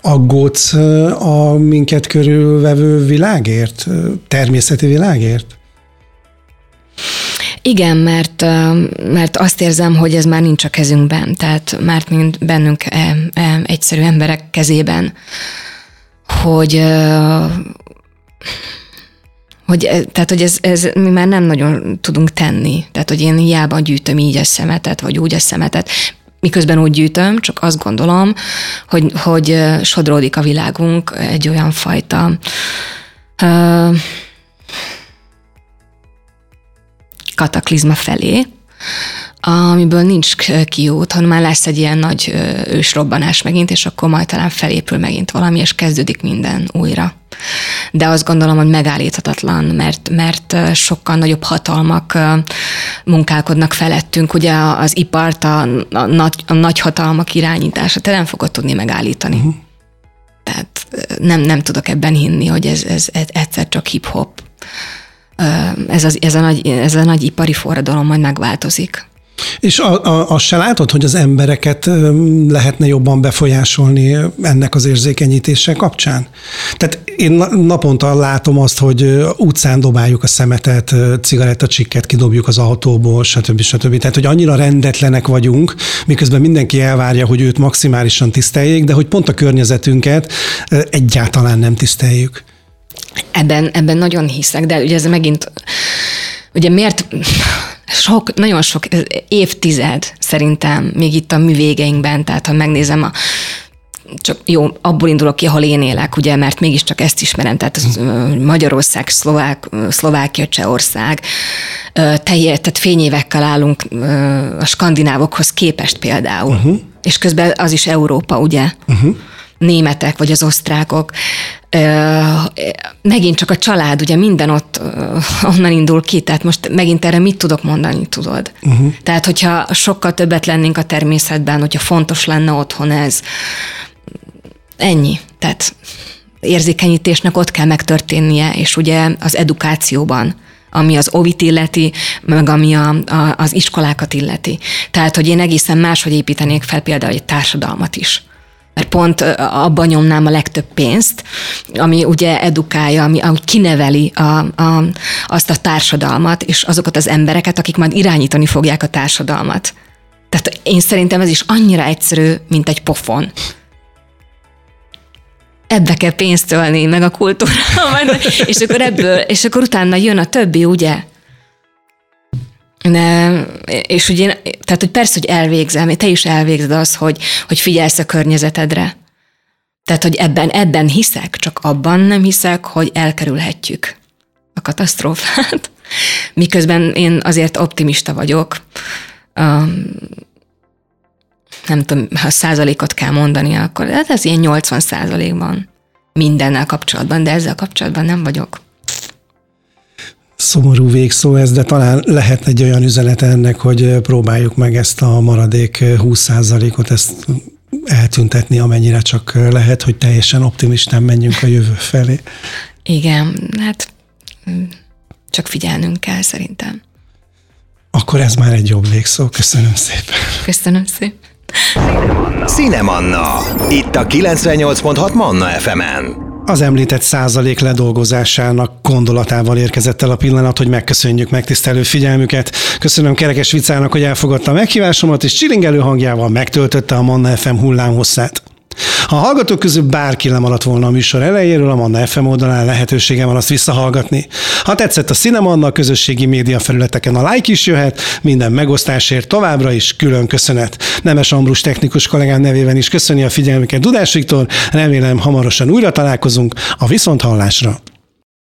Aggódsz a minket körülvevő világért, természeti világért? Igen, mert, mert azt érzem, hogy ez már nincs a kezünkben, tehát már mint bennünk e, e, egyszerű emberek kezében, hogy hogy, tehát, hogy ez, ez mi már nem nagyon tudunk tenni. Tehát, hogy én hiába gyűjtöm így a szemetet, vagy úgy a szemetet, miközben úgy gyűjtöm, csak azt gondolom, hogy, hogy sodródik a világunk egy olyan fajta kataklizma felé, amiből nincs kiút, hanem már lesz egy ilyen nagy ősrobbanás megint, és akkor majd talán felépül megint valami, és kezdődik minden újra. De azt gondolom, hogy megállíthatatlan, mert, mert sokkal nagyobb hatalmak munkálkodnak felettünk. Ugye az ipart, a, a, nagy, a nagy hatalmak irányítása, te nem fogod tudni megállítani. Uh-huh. Tehát nem, nem tudok ebben hinni, hogy ez, ez, ez egyszer csak hip-hop ez, az, ez, a nagy, ez a nagy ipari forradalom majd megváltozik. És azt se látod, hogy az embereket lehetne jobban befolyásolni ennek az érzékenyítése kapcsán? Tehát én naponta látom azt, hogy utcán dobáljuk a szemetet, cigarettacsikket kidobjuk az autóból, stb. stb. Tehát, hogy annyira rendetlenek vagyunk, miközben mindenki elvárja, hogy őt maximálisan tiszteljék, de hogy pont a környezetünket egyáltalán nem tiszteljük. Ebben, ebben nagyon hiszek, de ugye ez megint, ugye miért sok, nagyon sok évtized szerintem még itt a művégeinkben, tehát ha megnézem a csak jó, abból indulok ki, ahol én élek, ugye, mert mégiscsak ezt ismerem, tehát az, Magyarország, Szlovák, Szlovákia, Csehország, telje, tehát fényévekkel állunk a skandinávokhoz képest például. Uh-huh. És közben az is Európa, ugye? Uh-huh németek, vagy az osztrákok. Megint csak a család, ugye minden ott onnan indul ki, tehát most megint erre mit tudok mondani, tudod? Uh-huh. Tehát, hogyha sokkal többet lennénk a természetben, hogyha fontos lenne otthon ez, ennyi. Tehát érzékenyítésnek ott kell megtörténnie, és ugye az edukációban ami az ovit illeti, meg ami a, a, az iskolákat illeti. Tehát, hogy én egészen máshogy építenék fel például egy társadalmat is mert pont abban nyomnám a legtöbb pénzt, ami ugye edukálja, ami, ami kineveli a, a, azt a társadalmat, és azokat az embereket, akik majd irányítani fogják a társadalmat. Tehát én szerintem ez is annyira egyszerű, mint egy pofon ebbe kell pénzt ölni, meg a kultúra, és akkor ebből, és akkor utána jön a többi, ugye? Ne, és ugye, tehát, hogy persze, hogy elvégzem, te is elvégzed az, hogy, hogy figyelsz a környezetedre. Tehát, hogy ebben, ebben hiszek, csak abban nem hiszek, hogy elkerülhetjük a katasztrófát. Miközben én azért optimista vagyok. Um, nem tudom, ha százalékot kell mondani, akkor hát ez ilyen 80 százalékban mindennel kapcsolatban, de ezzel kapcsolatban nem vagyok szomorú végszó ez, de talán lehet egy olyan üzenet ennek, hogy próbáljuk meg ezt a maradék 20%-ot, ezt eltüntetni, amennyire csak lehet, hogy teljesen optimistán menjünk a jövő felé. Igen, hát csak figyelnünk kell szerintem. Akkor ez már egy jobb végszó. Köszönöm szépen. Köszönöm szépen. Manna. Itt a 98.6 Manna FM-en az említett százalék ledolgozásának gondolatával érkezett el a pillanat, hogy megköszönjük megtisztelő figyelmüket. Köszönöm Kerekes Vicának, hogy elfogadta a meghívásomat, és csilingelő hangjával megtöltötte a Manna FM hullámhosszát. Ha a hallgatók közül bárki lemaradt volna a műsor elejéről, a Manna FM oldalán lehetősége van azt visszahallgatni. Ha tetszett a Cinemanna, a közösségi média felületeken a like is jöhet, minden megosztásért továbbra is külön köszönet. Nemes Ambrus technikus kollégám nevében is köszöni a figyelmüket Dudás Viktor, remélem hamarosan újra találkozunk a Viszonthallásra.